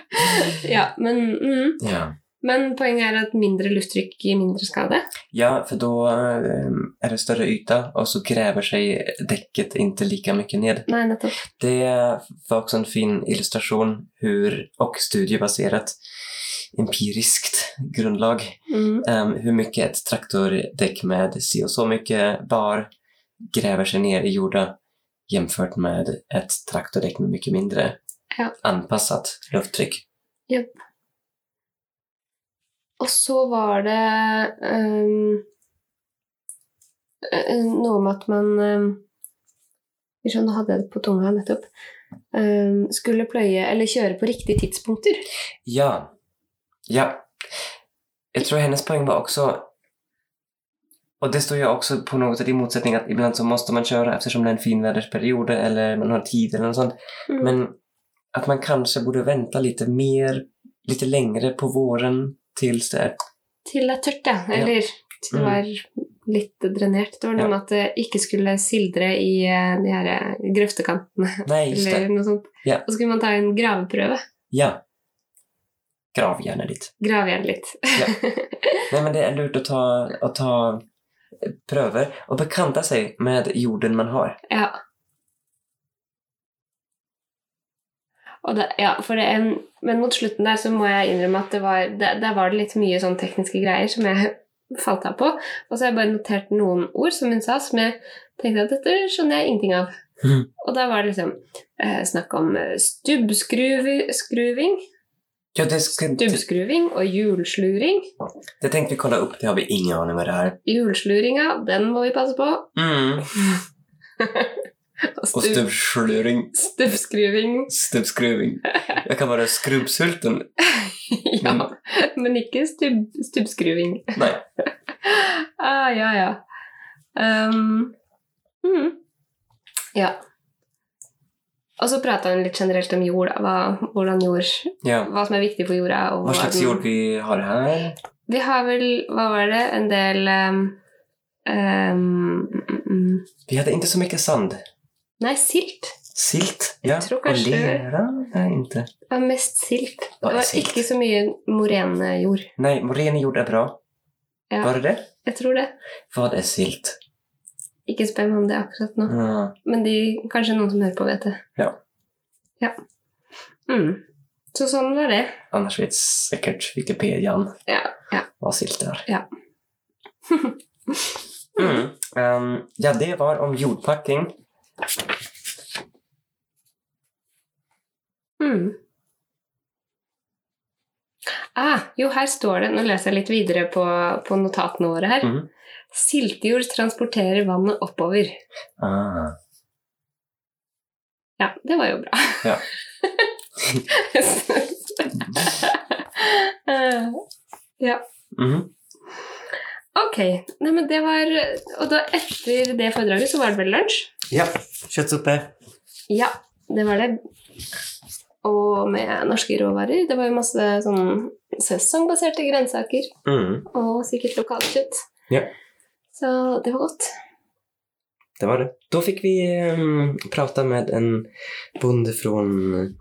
ja, men, mm. Ja. Men poenget er at mindre lufttrykk gir mindre skade. ja, for da er det større yta og så gräver seg dekket ikke like mye ned. Nei, nettopp. Det var også en fin illustrasjon hur, og studiebasert empiriskt grunnlag Mm. em, hur mye et traktordekk med si og så mye bar gräver seg ned i jorda jamført med et traktordekk med mye mindre Ja. lufttrykk. lufttryck. Og så var det øh, noe med at man um, Sånn hadde jeg det på tunga nettopp. Um, skulle pløye eller kjøre på riktige tidspunkter. Ja, ja. Jeg tror hennes poeng var også og det står jo også på noe av i motsetningene at iblant så måste man kjøre eftersom det er en finvädersperiod eller man har tid eller noe sånt. Mm. Men at man kanskje burde vente litt mer, litt lengre på våren tills det. Til det er tørt, ja. Eller til det var litt drenert. Det var noe Ja. med at det ikke skulle sildre i eh, de her eh, grøftekantene. Nei, Eller noe sånt. Ja. Og så skulle man ta en graveprøve. Ja. Grav gjerne litt. Grav gjerne litt. Nei, men det er lurt å ta, å ta prøver og bekjente seg med jorden man har. ja. Det, ja, er en, men mot slutten der så må jeg innrømme at det var, det, der var det litt mye sånn tekniske greier som jeg falt av på. Og så har jeg bare notert noen ord som hun sa, som jeg tenkte at dette skjønner jeg ingenting av. Mm. Og da var det liksom eh, snakk om eh, stubbskruving, Ja, stubbskruving og hjulsluring. det tenkte vi kalle opp, Det har vi ingen aning vad det är. Hjulsluringa, den må vi passe på. Mm. Og Och stubb, stubbsluring. stubbskruving. Stubbskruving. Jeg kan være skrubbsulten. ja, men ikke stubb, stubbskruving. Nei. ah, ja, ja. Um, mm. Ja. Og så prata hun litt generelt om jord, hva, hvordan jord, Ja. hva som er viktig for jorda. Hva slags jord vi har her? Vi har vel, hva var det, en del um, um, mm, mm. Vi hadde ikke så mye sand. Nei, silt. Silt? Ja. kanske- lera? Nej, inte. Det var mest silt. Det er var silt? ikke så mye morenjord. Nei, morene jord er bra. Ja. Var det det? Jeg tror det. Hva er silt? Ikke spør meg om det akkurat nå. Ja. Men de, kanskje noen som hører på, vet det. Ja. Ja. Mm. Så sånn var det. Annars vet sikkert Wikipediaen Ja. ja. hva silt er. Ja. Mm. um, ja, det var om jordpacking. Mm. Ah, jo, her står det Nå leser jeg litt videre på, på notatene våre her. Mm. Siltejord transporterer vannet oppover. Ah. Ja, det var jo bra. Ja. ja. Mhm. Ok. Nei, men det var Og da etter det foredraget så var det vel lunsj? Ja, Kjøttsuppe. Ja, det var det. Og med norske råvarer. Det var jo masse sånn sesongbaserte grønnsaker. Mm. Og sikkert lokalkjøtt. Ja. Så det var godt. Det var det. Da fikk vi um, prata med en bonde fra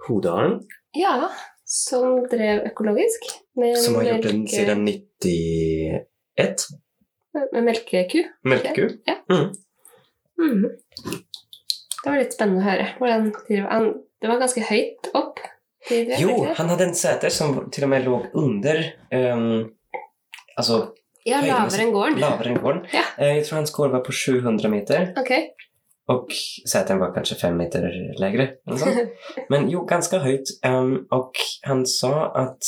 Hodalen Ja, som drev økologisk. Med, som har gjort den siden sedan 91. med melkeku. Mjölkku. Mhm. Det var litt spennende å høre. Hvordan han Det var ganske høyt opp. Tidligere. Jo, han hadde en seter som til og med låg under, um, Altså Ja, lavere enn gården. Lavere enn gården. Ja. Jeg tror hans gård var på 700 meter Ok. Og seteren var kanskje fem meter lengre. Men jo, ganske høyt. Um, og han sa at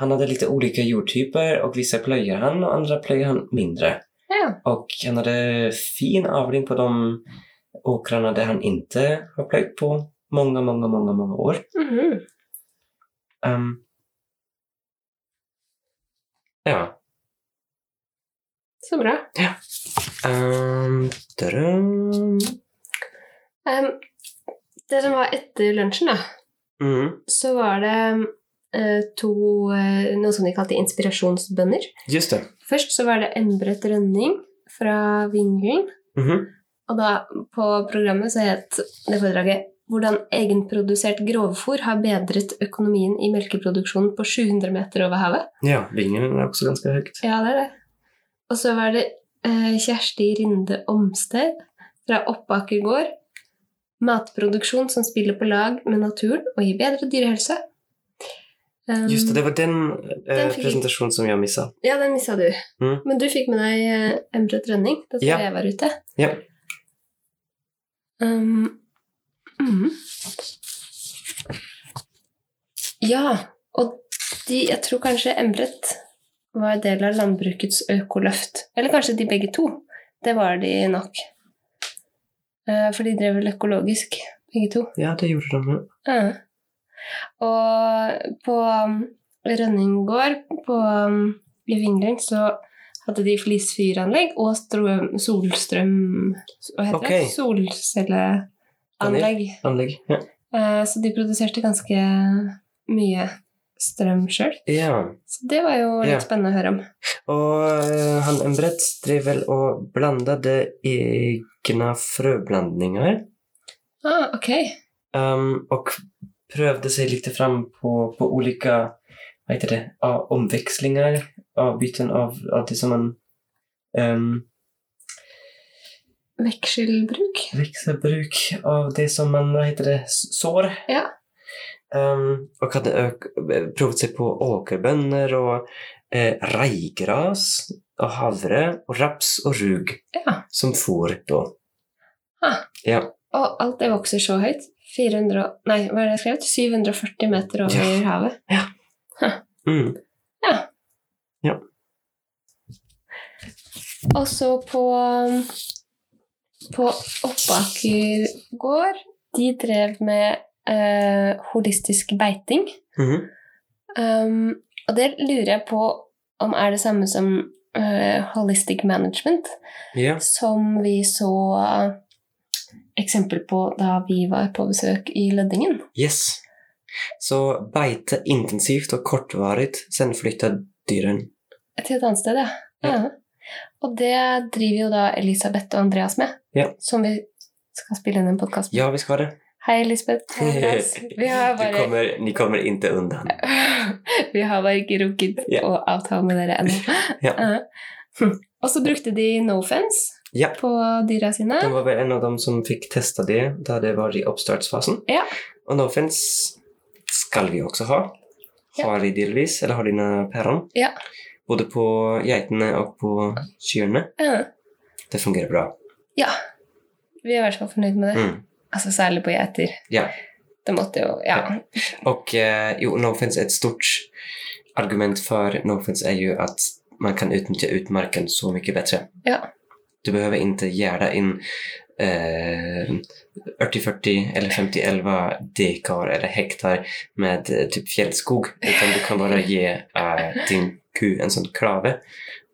han hadde litt ulike jordtyper og vissa pløyer han og andre pløyer han mindre. Ja. Och han hade fin avling på de åkrarna där han inte har plöjt på många, många, många, många år. Mhm. Um, ja. Så bra. Um, um, det som var etter lunsjen, da, mm, så var det eh, to eh, Noe som de kalte inspirasjonsbønner. just det. Først så var det endret Rønning fra Vingelen. Mm -hmm. Og da på programmet så het det foredraget 'Hvordan egenprodusert grovfôr har bedret økonomien i melkeproduksjonen på 700 meter over havet'. Ja, Vingelen er også ganske høyt. Ja, det er det. Og så var det eh, Kjersti Rinde Omsted fra Oppaker gård. Matproduksjon som spiller på lag med naturen og gir bedre dyrehelse. Um, Just det, det var den, eh, Den fick- presentationen som jeg missa. Ja, den missa du. Mm. Men du fikk med deg eh, Embret Rønning da Ja. jeg var ute. Ja. Um, mm. Ja, og de, jeg tror kanskje Embret var del av landbrukets økoløft. Eller kanskje de begge to. Det var de nok. Uh, For de drev vel økologisk, begge to. Ja, det gjorde de. Ja. Og på um, Rønning gård på, um, i Vingling så hadde de flisfyranlegg og strøm, solstrøm Hva heter okay. det? Solcelleanlegg. Anlegg, Ja. Eh, Så de produserte ganske mye strøm sjøl. ja. Så det var jo litt Ja. spennende å høre om. Og eh, han Embret drev og och det egne frøblandinger. Ah, ok. Um, och prövade sig lite fram på, på olika vad heter det, omväxlingar, avbyten av, av det som man um, Vekselbruk. växelbruk av det som man, vad heter det, sår. Ja. Um, och hade provat sig på åkerbönor och eh, reigras og havre og raps og rug Ja. som fôr da. Ah. Ja. Og alt det vokser så høyt. 400, nei, hva er det skrevet? 740 meter over Ja. havet. Mm. Og så på, på Oppaker gård, de drev med uh, holistisk beiting. Mhm. Um, og det lurer jeg på om er det samme som uh, holistic management, yeah. som vi så eksempel på da vi var på besøk i Lødingen. Yes. Så beite intensivt og kortvarig, sen flytta dyren. Til et annet sted, ja. Ja. ja. Og det driver jo da Elisabeth og Andreas med, Ja. som vi skal spille inn en podkast med. Ja, vi skal det. Hei, Elisabeth. Vi har Du bare, kommer, ni kommer ikke undan. vi har bare ikke rukket å avtale med dere ennå. Og så brukte de Nofence Ja. på dyra sine. Det var vel en av dem som fikk testa det da det var i oppstartsfasen. Ja. Och Nofence skal vi også ha. Har vi delvis, eller har dina päron. Ja. Både på geitene og på kyrne. Ja. Det fungerer bra. ja. Vi er i hvert fall fornøyd med det. Mm. Altså Særlig på geiter. Ja. Det måtte jo Ja. Och eh, jo, Nofence är ett stort argument for Nofence er jo at man kan utnytte utmarken så mye bedre. Ja. Du behöver inte gärda in eh, 40-40 eller 50-11 dekar eller hektar med eh, typ fjällskog. Utan du kan bara ge eh, din ku en sån klave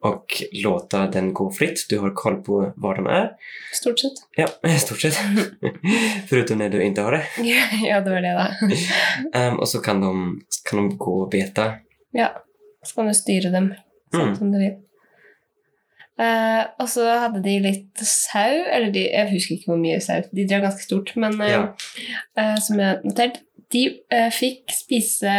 och låta den gå fritt. Du har koll på var de är. Stort sett. Ja, stort sett. Förutom när du inte har det. ja, det var det, da. um, och så kan de, kan de gå och beta. Ja. Så kan du styre dem sånn Mm. som du vil. Eh, og så hadde de litt sau, eller de, jeg husker ikke hvor mye sau, de drev ganske stort, men uh, Ja. uh, som jeg har notert, de fikk spise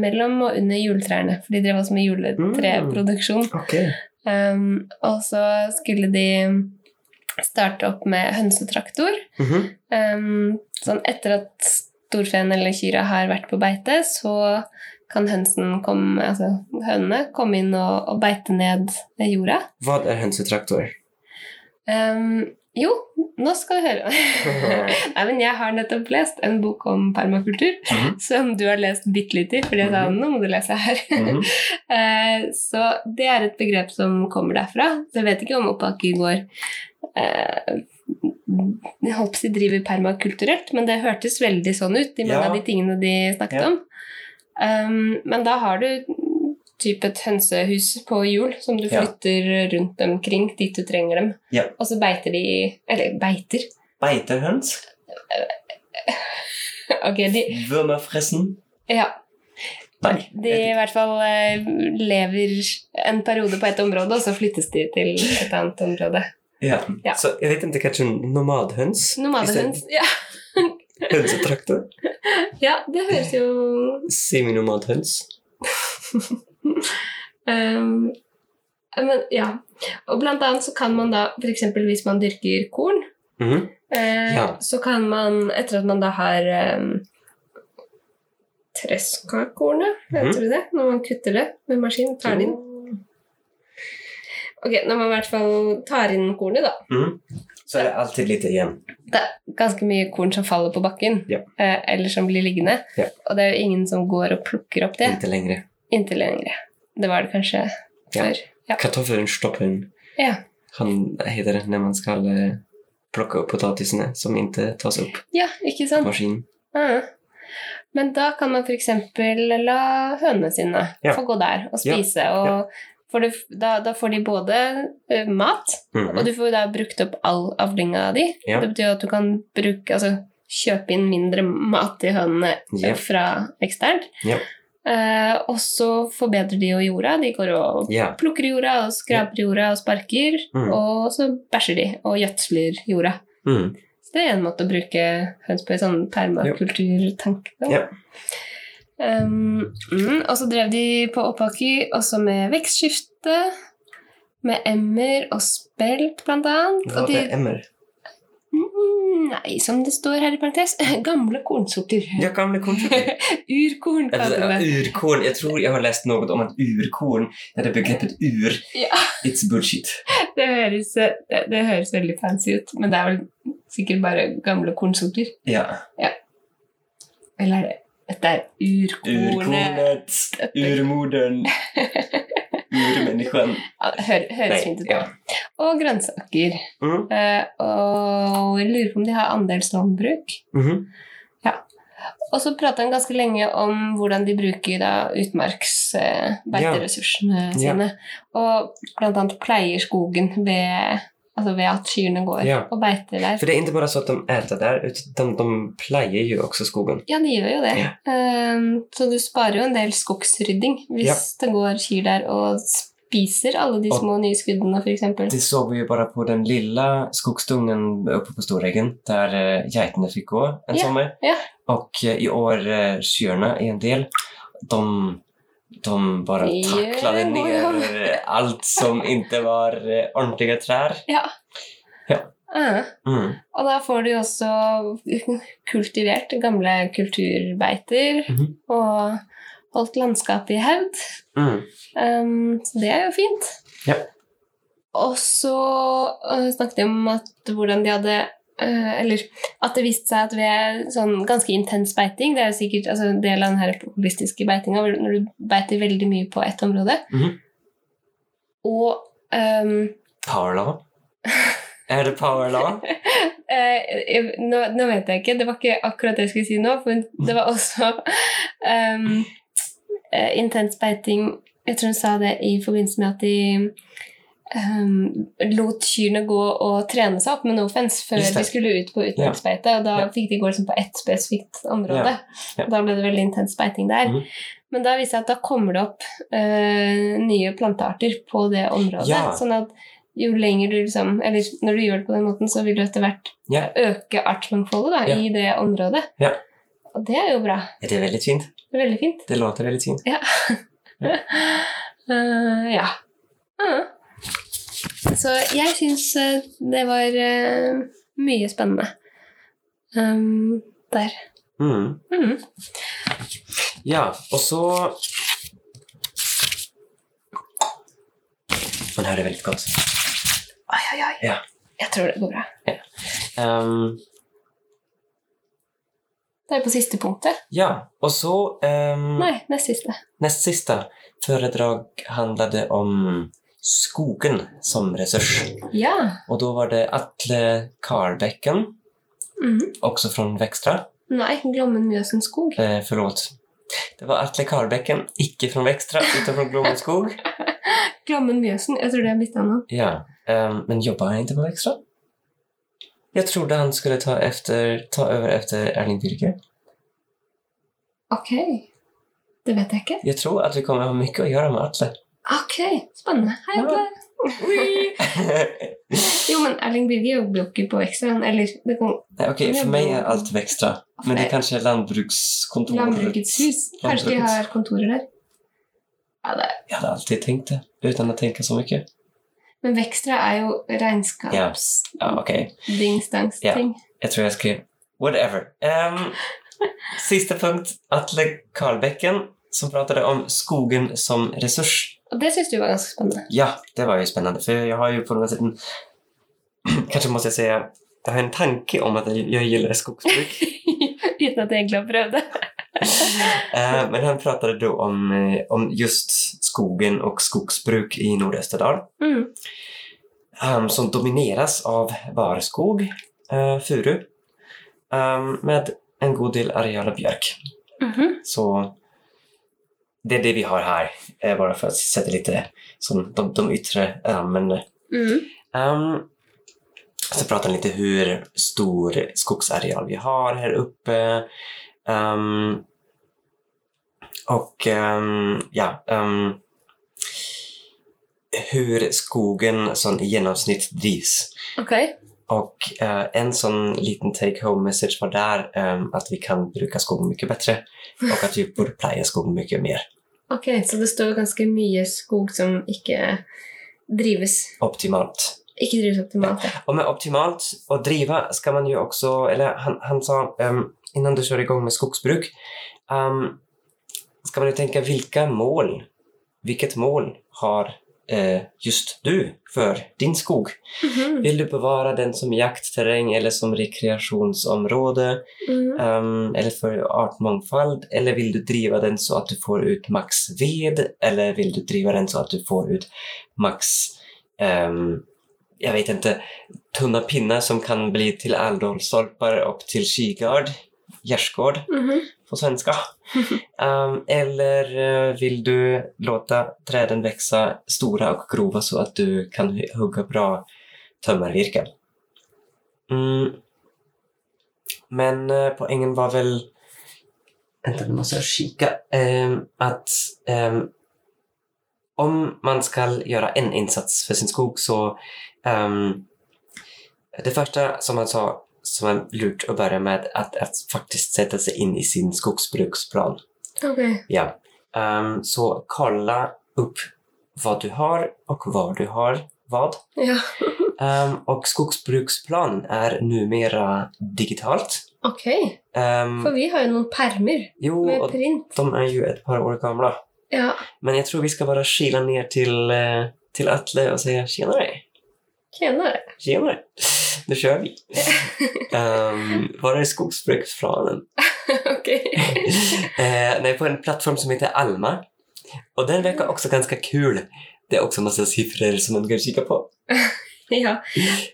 mellom og under juletrærne, for de drev også med juletreproduksjon. Okej. Um, og så skulle de starte opp med hønsetraktor. Mhm. Um, sånn etter at storfen eller kyra har vært på beite, så kan hønsen komme, altså hønene komme inn og, og beite ned jorda. Hva er hønsetraktor? Um, jo, nå skal du høre. Nei, men jeg har nettopp lest en bok om permakultur, Mhm. som du har lest bitte litt i, fordi jeg sa nå må du lese her. Mm -hmm. uh, Så det er et begrep som kommer derfra. Så jeg vet ikke om Oppaker går uh, jeg å si driver permakulturelt, men det hørtes veldig sånn ut i mange Ja. av de tingene de snakket Ja. om. Um, men da har du typ et hønsehus på hjul som du Ja. flytter rundt omkring dit du trenger dem. Ja. Og så beiter de Eller beiter. Beiterhöns? ok, de Vømmerfressen? Ja. Nei. De i hvert fall eh, lever en periode på et område, og så flyttes de til et annet område. Ja. Ja. Så jeg vet inte, kanskje nomadhøns? Nomadhøns, Ja. Istället- ja, det høres jo Seminomadhöns? um, Men ja. Og blant annet så kan man da, f.eks. hvis man dyrker korn, Mhm. eh, Ja. så kan man, etter at man da har um, treskakornet, mm -hmm. det? Når man kutter det med maskin, tar det inn. Ok, når man i hvert fall tar inn kornet, da. Mhm. Så er det alltid lite igjen. Det er ganske mye korn som faller på bakken, Ja. eh, eller som blir liggende. Ja. Og det er jo ingen som går og plukker opp det Inntil lengre. inntil lenger. Det var det kanskje Ja. før. Ja. Kartoffelen stoppen. ja. Han heter det når man skal plukke opp potetene som ikke tas opp Ja, ikke på maskinen. maskin. Ja. Men da kan man f.eks. la hønene sine få gå der og spise. Og får det, da, da får de både uh, mat, Mhm. og du får da brukt opp all avlinga di. Ja. Det betyr at du kan bruke, altså, kjøpe inn mindre mat til hønene Ja. fra eksternt. Ja. Uh, og så forbedrer de jo jorda. De går og plukker jorda og skraper jorda og sparker. Mm. Og så bæsjer de og gjødsler jorda. Mm. Så det er en måte å bruke høns på i sånn permakulturtanke. Ja. Um, mm, og så drev de på Oppaker også med vekstskifte, med emmer og spelt, blant annet. Hva de, är emmer? Mm, Nei, som det står her i parentes, gamle kornsorter. Ja, gamle kornsorter. Urkorn kaller Ja, urkorn. Jeg tror jeg har lest noe om at urkorn, er det begrepet ur, Ja. it's bullshit. Det høres, det, det høres veldig fancy ut, men det er vel sikkert bare gamle kornsorter. Ja. Eller er det Dette er urkornet. Urkornet, urmodern, urmänniskan. Ja, det høres fint ut. ja. Og grønnsaker. Mm. Eh, og jeg lurer på om de har andelslandbruk. ja. Og så prata han ganske lenge om hvordan de bruker da utmarksbeiteressursene Ja. sine. Og blant annet pleier skogen ved, altså ved at kyrne går Ja. og beiter der. For det er ikke bare så at de äter der, utan de pleier jo også skogen. Ja, de gjør jo det. Ja. Ehm, så du sparer jo en del skogsrydding hvis Ja. det går kyr der og spiser alle de Og- små nye skuddene, f.eks. Det så vi jo bare på den lilla skogsdungen oppe på Storeggen der geitene fikk gå en Ja, Og ja. Och eh, i år kyrne kyrna i en del, de, de bara Ja, tacklade ja. ner eh, allt som inte var ordentlige ordentliga trär. Ja. Ja. Mm. Og da får du også kultivert gamle kulturbeiter mm. og holdt landskapet i hevd. Mm. Um, så det er jo fint. Ja. Og så uh, snakket de om at hvordan de hadde Eller at det viste seg at ved sånn ganske intens beiting Det er jo sikkert altså, en del av den her holistiske beitinga når du beiter veldig mye på ett område. Mhm. Og um, Powerlaw? Er det power law? nå, nå vet jeg ikke, det var ikke akkurat det jeg skulle si nå, for det var også um, eh, intens beiting Jeg tror hun sa det i forbindelse med at de um, lot kyrne gå og trene seg opp med Nofence før de skulle ut på utmarksbeite, og da fikk de gå liksom på ett spesifikt område. Ja. Da ble det veldig intens beiting der. Mm. Men da viser det at da kommer det opp uh, nye plantearter på det området. Ja. Sånn at jo lenger du liksom Eller når du gjør det på den måten, så vil du etter hvert Ja. øke artsmangfoldet i det området. Ja. Og det er jo bra. Är det veldig fint? Det er veldig fint. Det låter veldig fint. Ja. Ja. Så jeg syns eh, det var eh, mye spennende um, der. Mm. Mm. Ja, og så... Man hører veldig godt. Oi, oi, oi. Ja. Jeg tror det går bra. Ehm, Det er på siste punktet. ja, Og så... um, Nei, nest siste. Nest siste foredrag handlet om skogen som ressurs. Ja. Og da var det Atle Karlbekken, mm. også fra Vekstra. Nei, Glommen Mjøsen skog. Eh, forlåt. Det var Atle Karlbekken, ikke fra Vekstra, utenfor Glommen skog. Glommen Mjøsen, jeg tror det er bytta navn. Ja, Um, men jobba han ikke på Vekstra? Jeg trodde han skulle ta, efter, ta over etter Erling Birger. Ok. Det vet jeg ikke. Jeg tror at vi kommer ha mye å gjøre med Atle. Ok, spennende. Hei, Ja. Atle. Jo, men Erling Birger jobber jo ikke på vekstra. Eller det kan, Nej, Okej, för mig är allt Växtra. Men det er kanskje landbrukskontoret. Landbrukets hus. Kanskje de har kontorer der. Ja, det. Jeg hadde alltid tenkt det, uten å tenke så mye. Men Vekstra er jo regnskaps... Ja, okej. Dingsdangsting. Ja. Jeg tror jeg skriver Whatever. Um, siste punkt. Atle Karlbekken, som pratet om skogen som resurs. Og det syns du var ganske spennende. Ja, det var jo spennende. For jeg har jo på noen siden Kanskje må jeg si jeg har en tanke om at jeg gillar skogsbruk. Uten at jeg egentlig har prøvd det. Eh, Men han pratet da om, eh, om just skogen og skogsbruk i Nordösterdal. Mm. um, som domineres av barskog, uh, furu, um, med en god del areal av bjørk. Mm -hmm. Så det er det vi har her, bare for å sette litt sånn, de, de yttre rammene. Mm. Um, så pratar han lite hur stor skogsareal vi har här uppe. Um, och um, ja, um, hur skogen som i genomsnitt drivs. Okay. Och uh, en sån liten take-home message var där um, att vi kan bruka skogen mycket bättre och att vi borde pleie skogen mycket mer Ok, Så det står ganske mye skog som ikke drives. optimalt. Ikke drives optimalt, ja. Og med optimalt å driva skal man jo også eller han, han sa ehm, innan du kör igång med skogsbruk, um, skal man jo tenke hvilke mål, vilket mål har eh, just du för din skog? Mhm. Vill du bevara den som jaktterräng eller som rekreationsområde Mhm. um, eller för artmångfald? Eller vill du driva den så att du får ut max ved? Eller vill du driva den så att du får ut max, um, jag vet inte, tunna pinnar som kan bli till alldolstolpar och till kigard, mm -hmm. på svenska. Um, eller eh, vill du låta träden växa stora och grova så att du kan hugga bra tömmervirke? Mm. Men uh, poängen var väl... Vänta, nu måste jag kika. Um, att um, om man ska göra en insats för sin skog så... det första som han sa som er lurt å bare med at jeg faktiskt sätta sig in i sin skogsbruksplan. Ok. Ja. Um, så kolla upp vad du har och var du har vad. Ja. um, och skogsbruksplan är numera digitalt. Ok. um, For vi har jo noen permer jo, med print. de är ju ett par år gamla. Ja. Men jag tror vi ska bara kila ner till, til till Atle och säga tjenare. Tjenare. Tjenare. Nu kör vi. um, var är skogsbruksplanen? ok. Eh, nej, på en plattform som heter Alma. Och den verkar också ganska kul. Det är också massa siffror som man kan kika på. ja.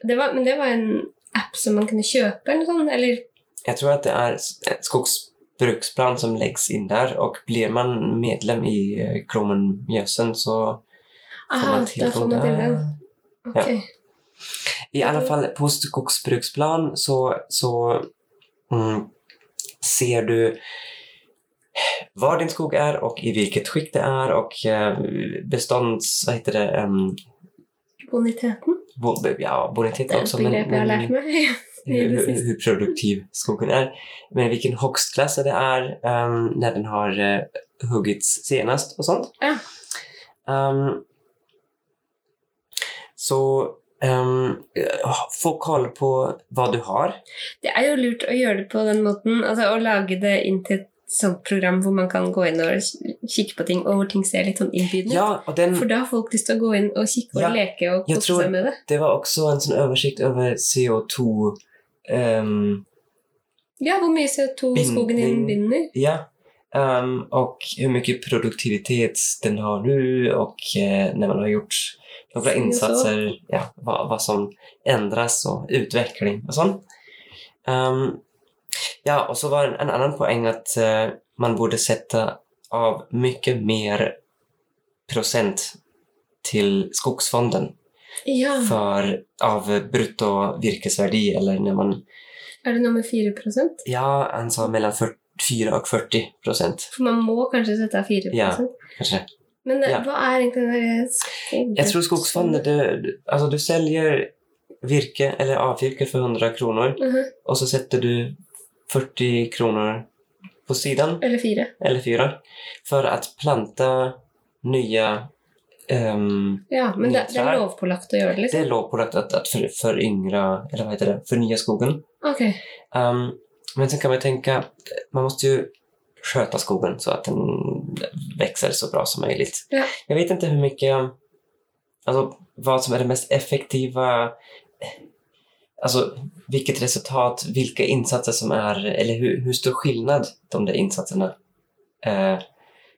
Det var, men det var en app som man kunne kjøpe, eller sånt? Eller Jag tror att det är eh, skogsbruksplan som läggs in där och blir man medlem i eh, Kromen Mjösen så får Aha, man da tillgång får man Okay. den. I alla fall på skogsbruksplan så, så mm, ser du var din skog är och i vilket skick det är och eh, bestånds... Vad heter det? Um, Boniteten. bo, ja, bonitet Det er et också. jeg har lært meg. hur, hur, produktiv skogen är. Men vilken hogstklasse det är, um, när den har uh, huggits senast och sånt. Ja. Um, så em, få koll på hva du har. Det er jo lurt å gjøre det på den måten. Altså å lage det inn til et sånt program hvor man kan gå inn og kikke på ting, og hvor ting ser litt sånn innbydende ut. Ja, den, For da har folk lyst til å gå inn og kikke og Ja, leke og kose seg med det. det var også en sånn oversikt over CO2 um, Ja, hvor mye CO2 Binding. skogen din binder. Ja. Um, og hvor mye produktivitet den har nå, og uh, når man har gjort några innsatser, insatser, ja, vad, vad som ändras och utveckling och sånt. Um, ja, och så var en, en annan poäng att uh, man borde sätta av mycket mer procent till Skogsfonden Ja. för, av brutto virkesverdi eller när man, Er det noe med 4 ja, han sa mellan 4 och 40 procent For man må kanskje sette av 4 Ja. kanske. Men eh, Ja. hva er egentlig den derre Jag tror skogsfondet du, Altså, du selger virke eller avvirke for 100 kronor Mhm. og så setter du 40 kroner på siden. Eller fire. eller fire. For å planta nye Um, Ja, men det, det er lovpålagt å gjøre det, det er lovpålagt lovpålagt at for, for yngre, eller hva heter det, Fornye skogen. Ok. Um, men så kan man tenke man må jo skjøte skogen så at den växer så bra som möjligt. Ja. Jag vet inte hur mycket, alltså vad som är det mest effektiva, alltså vilket resultat, vilka insatser som är, eller hur, hur stor skillnad de där insatserna eh,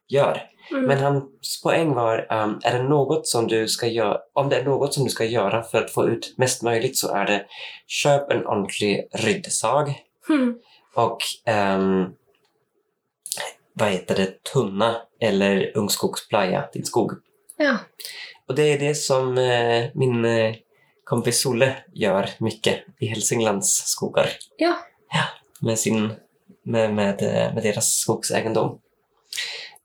gör. Mm. Men hans poäng var, um, är det något som du ska göra, om det är något som du ska göra för att få ut mest möjligt så är det köp en ordentlig ryddsag mm. och ehm, vad heter det, tunna eller ungskogsplaja din skog. Ja. Och det är det som eh, min eh, kompis Solle gör mycket i Hälsinglands skogar. Ja. Med, sin, med, med, eh, med deras skogsegendom.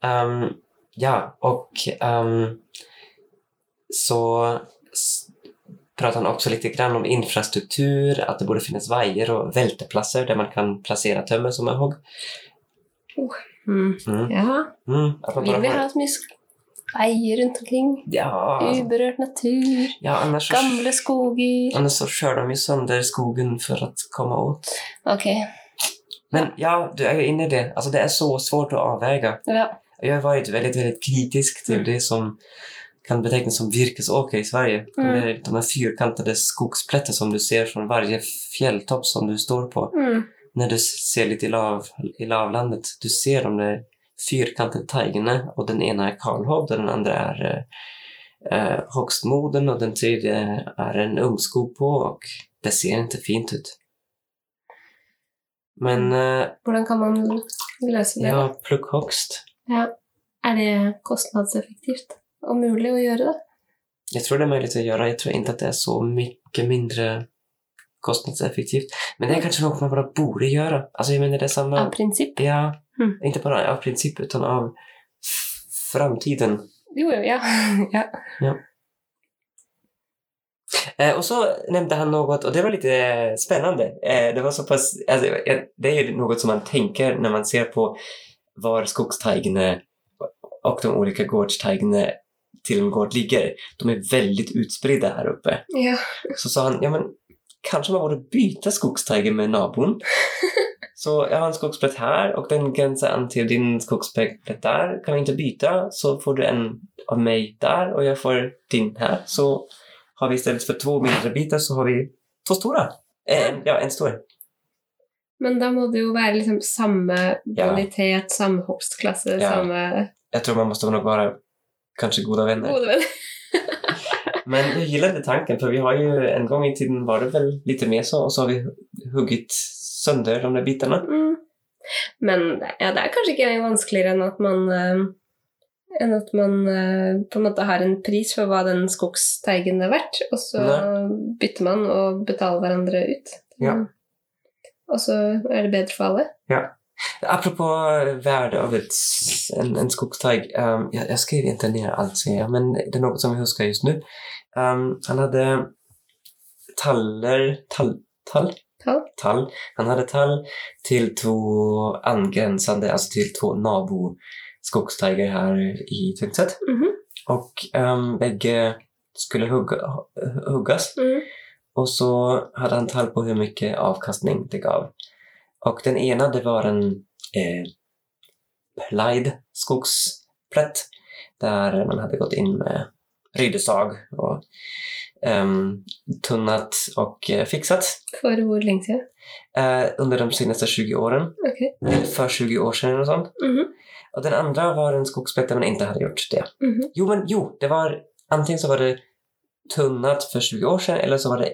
Um, ja, och um, så s- pratar han också lite grann om infrastruktur, att det borde finnas vajer och välteplatser där man kan placera tömmer som är hogg. Mm. Mm. ja. Mm, Vil Vi ha så mye Veier rundt omkring. Ja, Uberørt natur. ja så, Gamle skoger. annars så kjører de ju sönder skogen for å komme ut. Ok. Men ja, du er jo inne i det. Altså, det er så svårt å avveie. Ja. Jeg har vært veldig, veldig kritisk till Mm. det som kan betegnes som virkesåker i Sverige. Mm. De, där, de här fyrkantade skogsplätter som du ser från varje fjälltopp som du står på. Mm. När du ser lite i, lav, i lavlandet. Du ser de där fyrkantade tajgerna och den ena är Karlhovd och den andra är eh, Högstmoden och den tredje är en ungskog på och det ser inte fint ut. Men eh, Hvordan kan man løse det? ja, plukkhogst. Ja. Er det kostnadseffektivt og mulig å gjøre det? Jag tror det är möjligt att göra. Jag tror inte att det är så mycket mindre kostnadseffektivt. Men det är kanske något man bara borde göra. Alltså jag menar det är samma... Av prinsipp? Ja, Mm. inte bara av princip utan av framtiden. Jo, jo, ja. ja. Eh, och så nämnde han något, och det var lite eh, spännande. Eh, det var så pass... Alltså, eh, det är noe något som man tänker när man ser på var skogsteigene och de olika gårdsteigene till en gård ligger. De är väldigt utspridda här uppe. ja. Så sa han, ja men kanske man burde bytte skogsteiger med naboen? Så jeg har en skogsplett her, og den grenser an till din skogsplett der. Kan vi ikke bytte, så får du en av meg der, og jeg får din her. Så har vi i stedet for to mindre biter, så har vi to store. En, ja, en stor. Men da må det jo være liksom samme Ja. bonitet, samme hogstklasse, Ja. samme Jeg tror man må nok være kanskje gode venner. gode venner. Men jeg gillar det tanken för vi har ju en gång i tiden var det väl lite mer så och så har vi huggit sönder de där bitarna. Mm. Men ja, det er kanskje ikke vanskeligere enn at man uh, enn at man uh, på en måte har en pris for hva den skogsteigen er verdt, og så bytter man og betaler hverandre ut. Ja. Og så er det bedre for alle. Apropå värde av et, en, en skogsteig. Um, jeg, jeg skrev ikke ned alt, sier jeg, men det er noe som jeg husker just nu. Um, han hadde taller, tall, tall? Tall. Tall. Han hadde tall til to angrensende, altså til to nabo her i i Mm -hmm. Og um, begge skulle hugga, huggas. Mm. Og så hadde han tall på hvor mye avkastning det gav. Og den ene, det var en eh, pleid skogsplett, der man hadde gått inn med rydesag og um, tunnat og eh, fixat For hvor lenge siden? Uh, under de seneste 20 årene. Okay. For 20 år siden. eller sånt. -hmm. Og den andre var en skogsplätt men man hadde hade gjort det. Mhm. Jo, men jo, det var antingen så var det tunnat for 20 år siden, eller så var det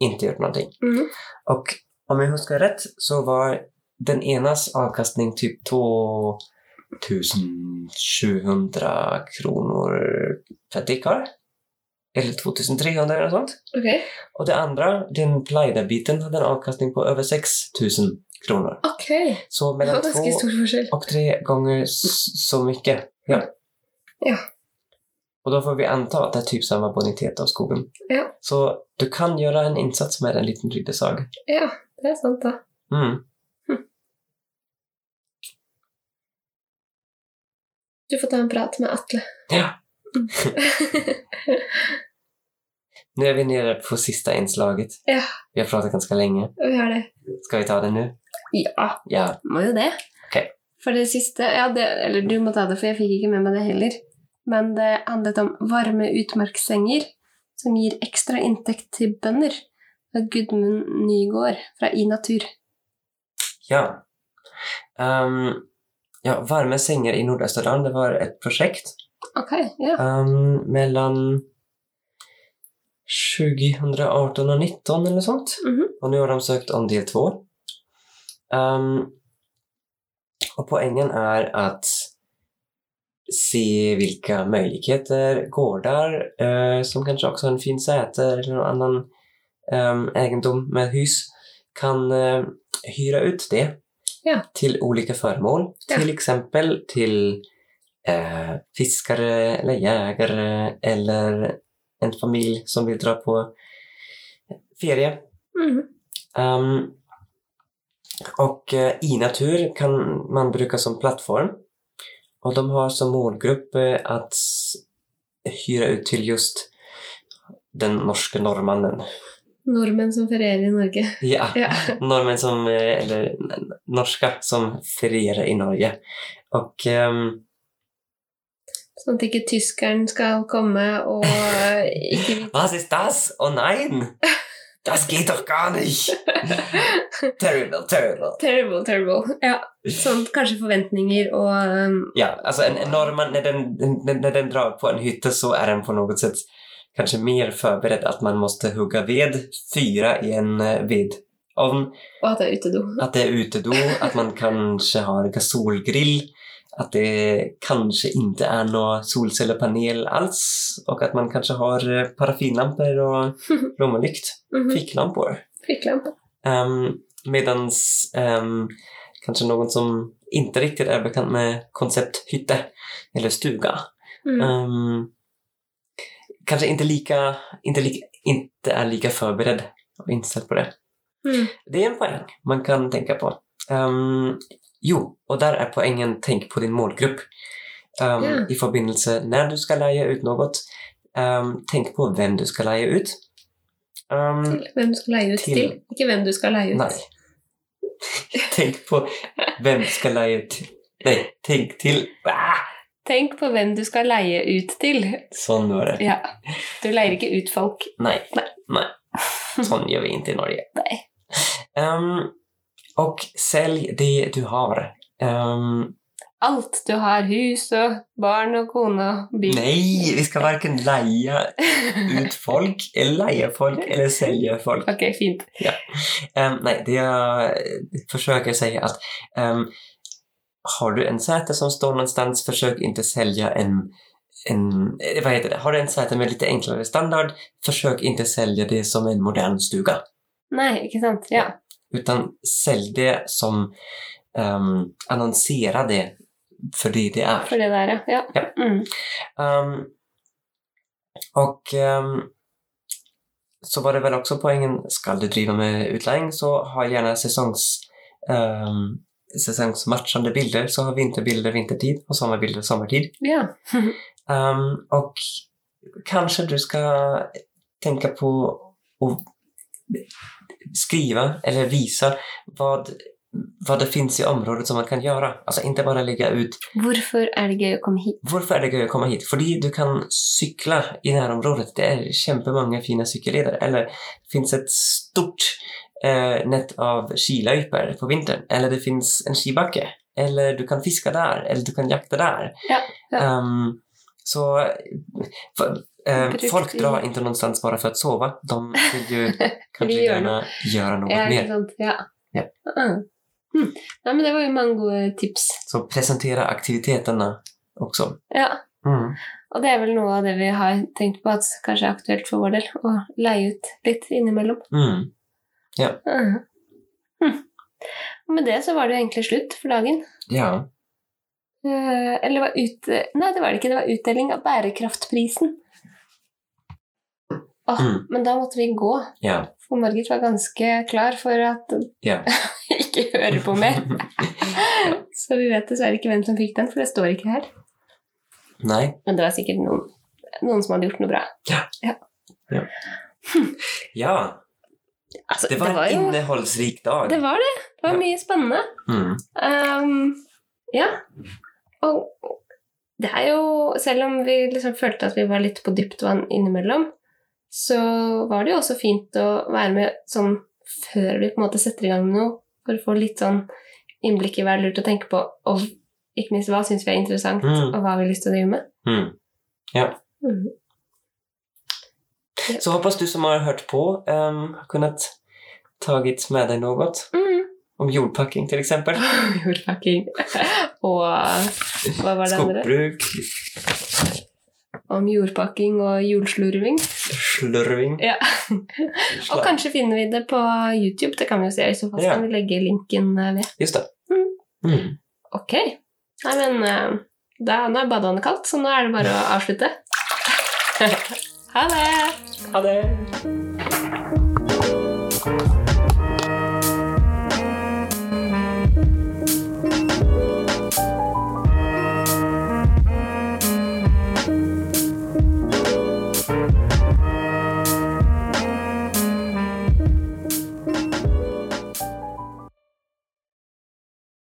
ikke gjort noe. Mm -hmm. Og om jeg husker rett, så var den enas avkastning typ 2700 kronor dekar. Eller 2300 eller noe sånt. Okay. Og det andre, den plyda-biten, hade en avkastning på over 6000 kroner. Okay. Så mellom to og tre ganger så mye. Ja. Ja. Og da får vi anta at det er typ samme bonitet av skogen. Ja. Så du kan gjøre en innsats med en liten ryddesag. Ja, det er sant, da. Mm. Du får ta en prat med Atle. Ja. Nu är vi nere på sista inslaget. Ja. Vi har pratat ganska länge. Vi har det. Ska vi ta det nu? Ja, Ja. må jo det. Okay. For det siste ja, det, Eller du må ta det, for jeg fikk ikke med meg det heller. Men det handlet om varme utmarkssenger som gir ekstra inntekt til bønder. Av Gudmund Nygård fra I Natur. Ja. Um, ja, Varme senger i Nordösterland, det var et projekt Ok, yeah. um, mellan 2018 och 2019 eller sånt. Mhm. Och nu har de sökt om del två. Um, och poängen är att se vilka möjligheter gårdar eh, som kanske också har en fin säte eller någon annan ehm, egendom med hus kan eh, hyra ut det yeah. till olika föremål. Yeah. Till exempel till eh, fiskere eller jegere eller en familj som vill dra på ferie. Mm. Um, och eh, i natur kan man bruka som plattform. och de har som målgrupp eh, att hyra ut till just den norske norrmannen. Nordmenn som ferierer i Norge. Ja, Ja. Nordmenn som, eh, eller norska som ferierer i Norge. Og ehm, Sånn at ikke tyskeren skal komme og eh, ikke vite was ist das? Oh nein! Das geht doch gar nicht! Terrible, terrible. Terrible, terrible. Ja. Sånn kanskje forventninger og um, Ja, altså en, når, man, når, den, när, när den drar på en hytte så er den på noe sett kanskje mer forberedt at man måtte hugge ved, fyre i en eh, vedovn, Og at det er utedo. At det er utedo, at man kanskje har gasolgrill, att det kanske inte är noe solcellepanel alls och att man kanske har eh, paraffinlampor och blommelykt, Mhm. ficklampor. Fikklampe. Um, medans um, kanske någon som inte riktigt är bekant med koncept hytte eller stuga Mm. um, kanske inte lika, inte, lika, inte är lika förberedd och inställd på det. Mm. Det är en poäng man kan tänka på. Ehm, jo, og der er poenget 'tenk på din målgrupp. Um, yeah. I forbindelse når du skal leie ut noe, um, tenk på hvem du skal leie ut. Um, Til hvem du skal leie ut Til- til. Ikke hvem du skal leie ut. Nei. Tenk på hvem du skal leie ut Nei, tenk til Ah! Tenk på hvem du skal leie ut til. Sånn var det. Ja. Du leier ikke ut folk. Nei. Nei. Nei. Sånn gjør vi ikke i Norge. Nei. Ehm, och sälj det du har. Um, Alt du har. Hus og barn og kone og bil. Nei, vi skal varken leie ut folk, eller leie folk, eller selge folk. Ok, fint. Ja. Um, nei, det jag försöker säga at um, har du en sete som står noe sted, forsøk ikke å selge en, en hva heter det, har du en sete med litt enklere standard, forsøk ikke å selge det som en modern stuga. Nei, ikke sant? Ja. Utan sälj det som, um, annonsera det för det det är. For det er ja. ja. Ja. Mm. Um, och um, så var det väl också poängen, ska du driva med utläggning så ha gärna säsongs, um, säsongsmatchande bilder. Så har vinterbilder vintertid och sommarbilder sommartid. ja. um, och kanske du ska tänka på att skriva eller visa vad, vad det finns i området som man kan göra. Alltså inte bara lägga ut Hvorfor er det gøy å komme hit? Hvorfor er det gøy å komme hit? Fordi du kan sykle i nærområdet. Det er kjempemange fine sykkelleder. Eller det finnes et stort eh, nett av skiløyper på vinteren. Eller det finnes en skibakke. Eller du kan fiske der. Eller du kan jakte der. Ja, ja. Um, så for, eh, folk i- drar inte någonstans bara för att sova. De vill ju kanske göra gärna göra något Ja, mer. sant? Ja. Ja. Ah. Hm. Nei, men det var jo mange gode tips. Så presentera aktiviteterna också. Ja. Mm. Og det er vel noe av det vi har tenkt på at kanskje er aktuelt for vår del, å leie ut litt innimellom. Mm. Ah. Hm. Og med det så var det jo egentlig slutt for dagen. Ja. Eh, eller var ut... Nei, det var det ikke. Det var utdeling av bærekraftprisen. Åh, Mm. Men da måtte vi gå, Yeah. for Margit var ganske klar for at yeah. ikke høre på mer. Så vi vet dessverre ikke hvem som fikk den, for det står ikke her. Nei. Men det var sikkert noen, noen som hadde gjort noe bra. Ja. Altså, Det var en jo innehållsrik dag. Det var det. Det var Ja. mye spennende. Mm. Um, ja. Og det er jo Selv om vi liksom følte at vi var litt på dypt vann innimellom, så var det jo også fint å være med sånn før vi på en måte setter i gang med noe, for å få litt sånn innblikk i hva det er lurt å tenke på, og ikke minst hva syns vi er interessant, Mm. og hva vi har lyst til å drive med. Mm. Mm. Så hoppas du som har hørt på um, har kunnet taget med deg noe Mm. Om jordpakking, til eksempel. Jordpakking. og hva var det andre? Skogsbruk, Om jordpakking og jordslurving. slurving. Ja. Og kanskje finner vi det på YouTube. Det kan vi jo se. I så fall Ja. kan vi legge linken eh, ved. Just det. Mm. Mm. Ok. Nei, men eh, da, nå er badevannet kaldt, så nå er det bare å avslutte. ha det! Ha det!